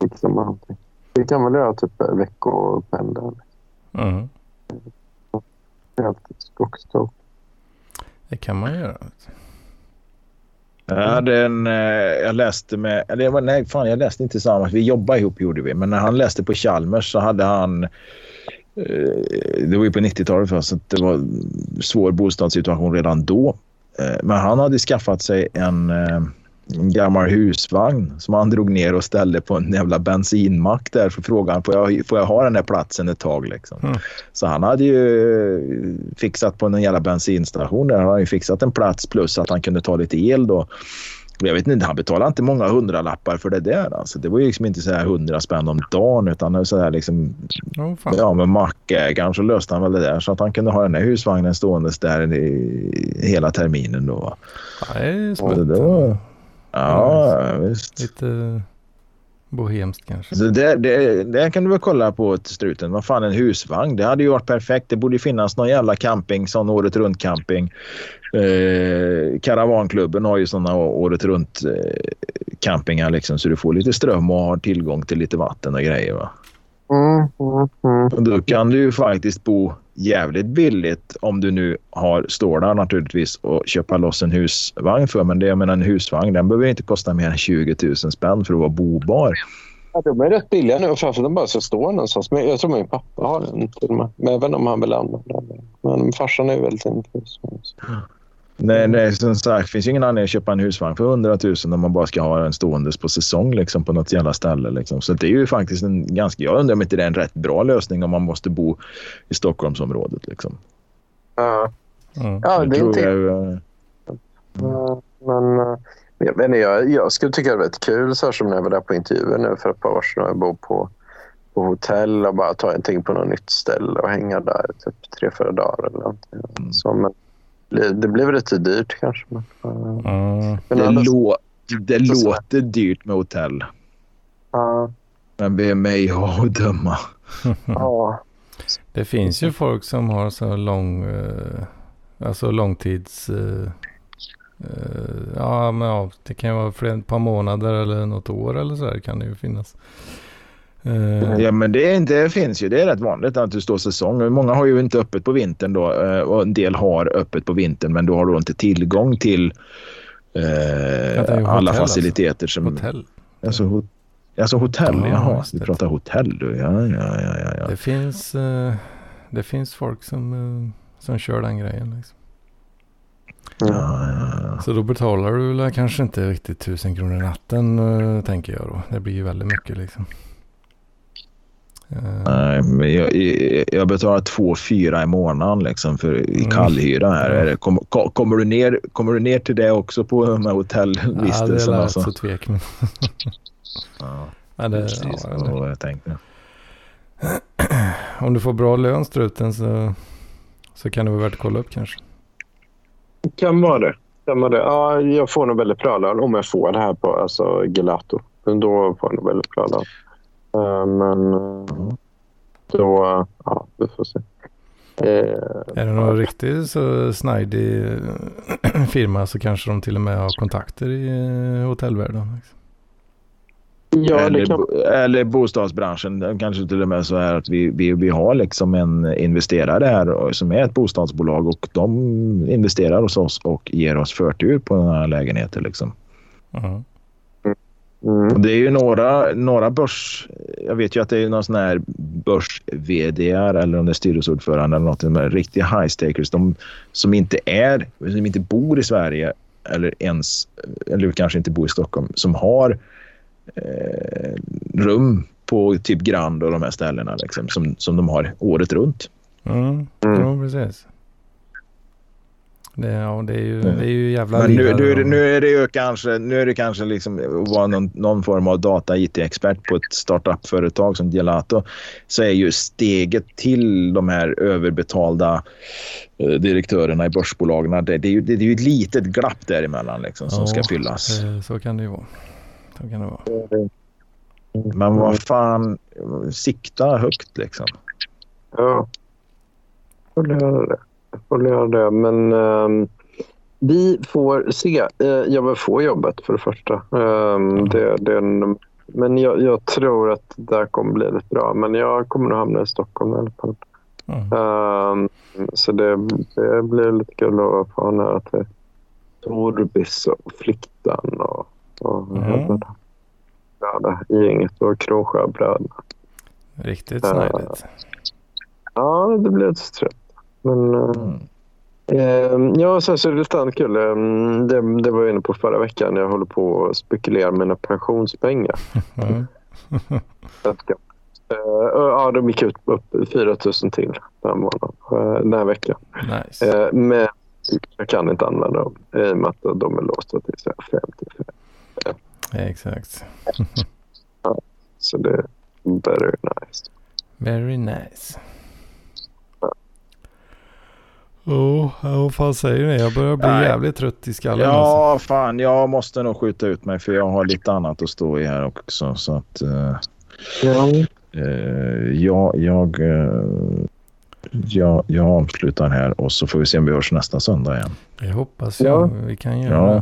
fixa med någonting. Vi kan väl göra typ veckopendel. Mm. Helt skogståg. Det kan man göra. Jag, hade en, eh, jag läste med... Eller jag var, nej, fan jag läste inte tillsammans. Vi jobbade ihop gjorde vi. Men när han läste på Chalmers så hade han... eh, Det var ju på 90-talet för så att det var svår bostadssituation redan då. Eh, Men han hade skaffat sig en, eh, en gammal husvagn som han drog ner och ställde på en jävla bensinmack där för frågan får jag, får jag ha den här platsen ett tag liksom. Mm. Så han hade ju fixat på en jävla bensinstation där. Han hade ju fixat en plats plus att han kunde ta lite el då. Jag vet inte, han betalade inte många hundralappar för det där. Alltså. Det var ju liksom inte så här hundra spänn om dagen utan så här liksom, Oh, fan. ja, med mackägaren så löste han väl det där så att han kunde ha den här husvagnen ståendes där i, hela terminen då. Ja, det är det var, ja, visst. Lite bohemskt kanske. Så det, det, det kan du väl kolla på till struten. Vad fan en husvagn. Det hade ju varit perfekt. Det borde finnas någon jävla camping, sån året runt camping. Eh, Karavanklubben har ju såna året runt eh, campingar liksom så du får lite ström och har tillgång till lite vatten och grejer va. Mm, mm, mm. Och då kan du ju faktiskt bo jävligt billigt om du nu har stålar naturligtvis och köpa loss en husvagn för. Men det jag menar en husvagn den behöver inte kosta mer än 20 000 spänn för att vara bobar. Ja, de är rätt billiga nu framförallt de bara ska stå någonstans. Men jag tror min pappa har den till och med. Men även om han vill använda den. Men farsan är ju väldigt intresserad. Nej, nej, som sagt, det finns ju ingen anledning att köpa en husvagn för 100 000 om man bara ska ha den ståendes på säsong liksom, på något jävla ställe. Liksom. Så det är ju faktiskt en ganska... Jag undrar om inte det är en rätt bra lösning om man måste bo i Stockholmsområdet. Liksom. Ja, Mm. ja det är inte... jag, eh, Ja, Men eh, jag, inte, jag, jag skulle tycka det var rätt kul så här som när jag var där på intervjuer nu för ett par år sedan. Jag bor på, på hotell och bara ta någonting på något nytt ställe och hänga där typ tre, fyra dagar eller någonting. Mm. Så, men det, blev lite dyrt kanske. Men, Mm. men det, annars- lå, det låter dyrt med hotell. ja, Men det är mig att döma. ja. Det finns ju folk som har så lång, eh, alltså långtids, eh, ja men ja, det kan ju vara flera, ett par månader eller något år eller så här kan det ju finnas. Eh, Ja, men det, inte, det finns ju. Det är rätt vanligt att du står säsong. Många har ju inte öppet på vintern då eh, och en del har öppet på vintern men då har du inte tillgång till eh, alla hotell, faciliteter. Som, hotell. Alltså, ho- alltså hotell, Ja, jaha. det. pratar hotell du. Ja, ja, ja, ja. Det finns, eh, det finns folk som, som kör den grejen. Liksom. ja, ja. Så då betalar du kanske inte riktigt tusen kronor i natten tänker jag då. Det blir ju väldigt mycket liksom. Eh, Nej, men jag, jag- betalar två fyra i månaden liksom för, i Mm. kallhyra här. Kom, ko- kommer, du ner, kommer du ner till det också på de här ja, det lät alltså? så tvek. Men, ja, ja, det, precis. ja, det jag tänkte. om du får bra lön struten så, så kan det vara värt att kolla upp kanske. Kan vara det. Kan vara det. Ja, jag får nog väldigt bra lön om jag får det här på alltså, Gelato. Då får jag nog väldigt bra lön. Eh, men eh, då... eh, Ja, vi får se. Eh, Är det någon riktigt så snajdig eh, firma så kanske de till och med har kontakter i eh, hotellvärlden. Liksom. ja, eller, kan... eller bostadsbranschen. Kanske till och med så är att vi, vi, vi har liksom en investerare här och- som är ett bostadsbolag och de investerar hos oss och ger oss förtur på den här lägenheten. Liksom. Ja. Mm. Och det är ju några, några börs... Jag vet ju att det är någon sån här börs eller om det är styrelseordförande eller något. De är riktiga high stakers. De som inte är, som inte bor i Sverige eller ens, eller kanske inte bor i Stockholm, som har eh, rum på typ Grand och de här ställena liksom, som, som de har året runt. Mm. Mm. Ja, precis. Det, ja, det är ju, det är ju jävla Men nu, nu, är det- nu är det ju kanske, nu är det kanske liksom att vara någon, någon form av data-IT-expert på ett startup-företag som Gelato så är ju steget till de här överbetalda eh, direktörerna i börsbolagen. Det, det, är ju, det är ju ett litet glapp däremellan liksom, som Ja, ska fyllas. eh, Så kan det ju vara. Så kan det vara. Men vad fan, sikta högt liksom. Ja. Jag får Jag får göra det. Men ehm, vi får se. Eh, jag vill få jobbet för det första. Ehm, det, det, men jag, jag tror att det där kommer bli lite bra. Men jag kommer nog hamna i Stockholm i alla fall. Mm. Um, så det, det blir lite kul att få ha nära till Torbis och Fliktan och, och Mm. mm. gänget och Kråsjöbröderna. Riktigt Ja. snajdigt. Ja, det blir lite trött. Men eh, Mm. eh, ja, sen lite kul. Eh, det, det var jag inne på förra veckan. Jag håller på att spekulera mina pensionspengar. Mm. Eh, ja, de gick ut upp 4 000 till den månaden, eh, den här veckan. Nice. Eh, Men jag kan inte använda dem i och med att de är låsta till så här 55. Exakt. Så det är very nice. Very nice. Oh, ja, vad fan säger ni? Jag börjar bli Nej. jävligt trött i skallen. Alltså. Ja, fan. Jag måste nog skjuta ut mig för jag har lite annat att stå i här också. Så att eh, Ja. eh, jag, jag, eh, jag, jag avslutar här och så får vi se om vi hörs nästa söndag igen. Jag hoppas Ja. jag vi kan göra Ja.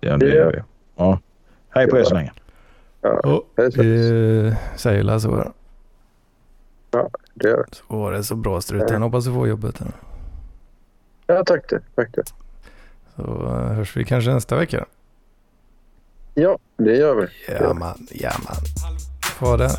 det. Ja, det gör vi. Ja. Hej på er så länge. Oh, Hej så. vi säger la så. Det gör det. Så var det så bra struten. Hoppas du får jobbet. Här. Ja, tack det. Tack det. Så eh, hörs vi kanske nästa vecka. Ja, det gör vi. Ja man, ja man. Ha det.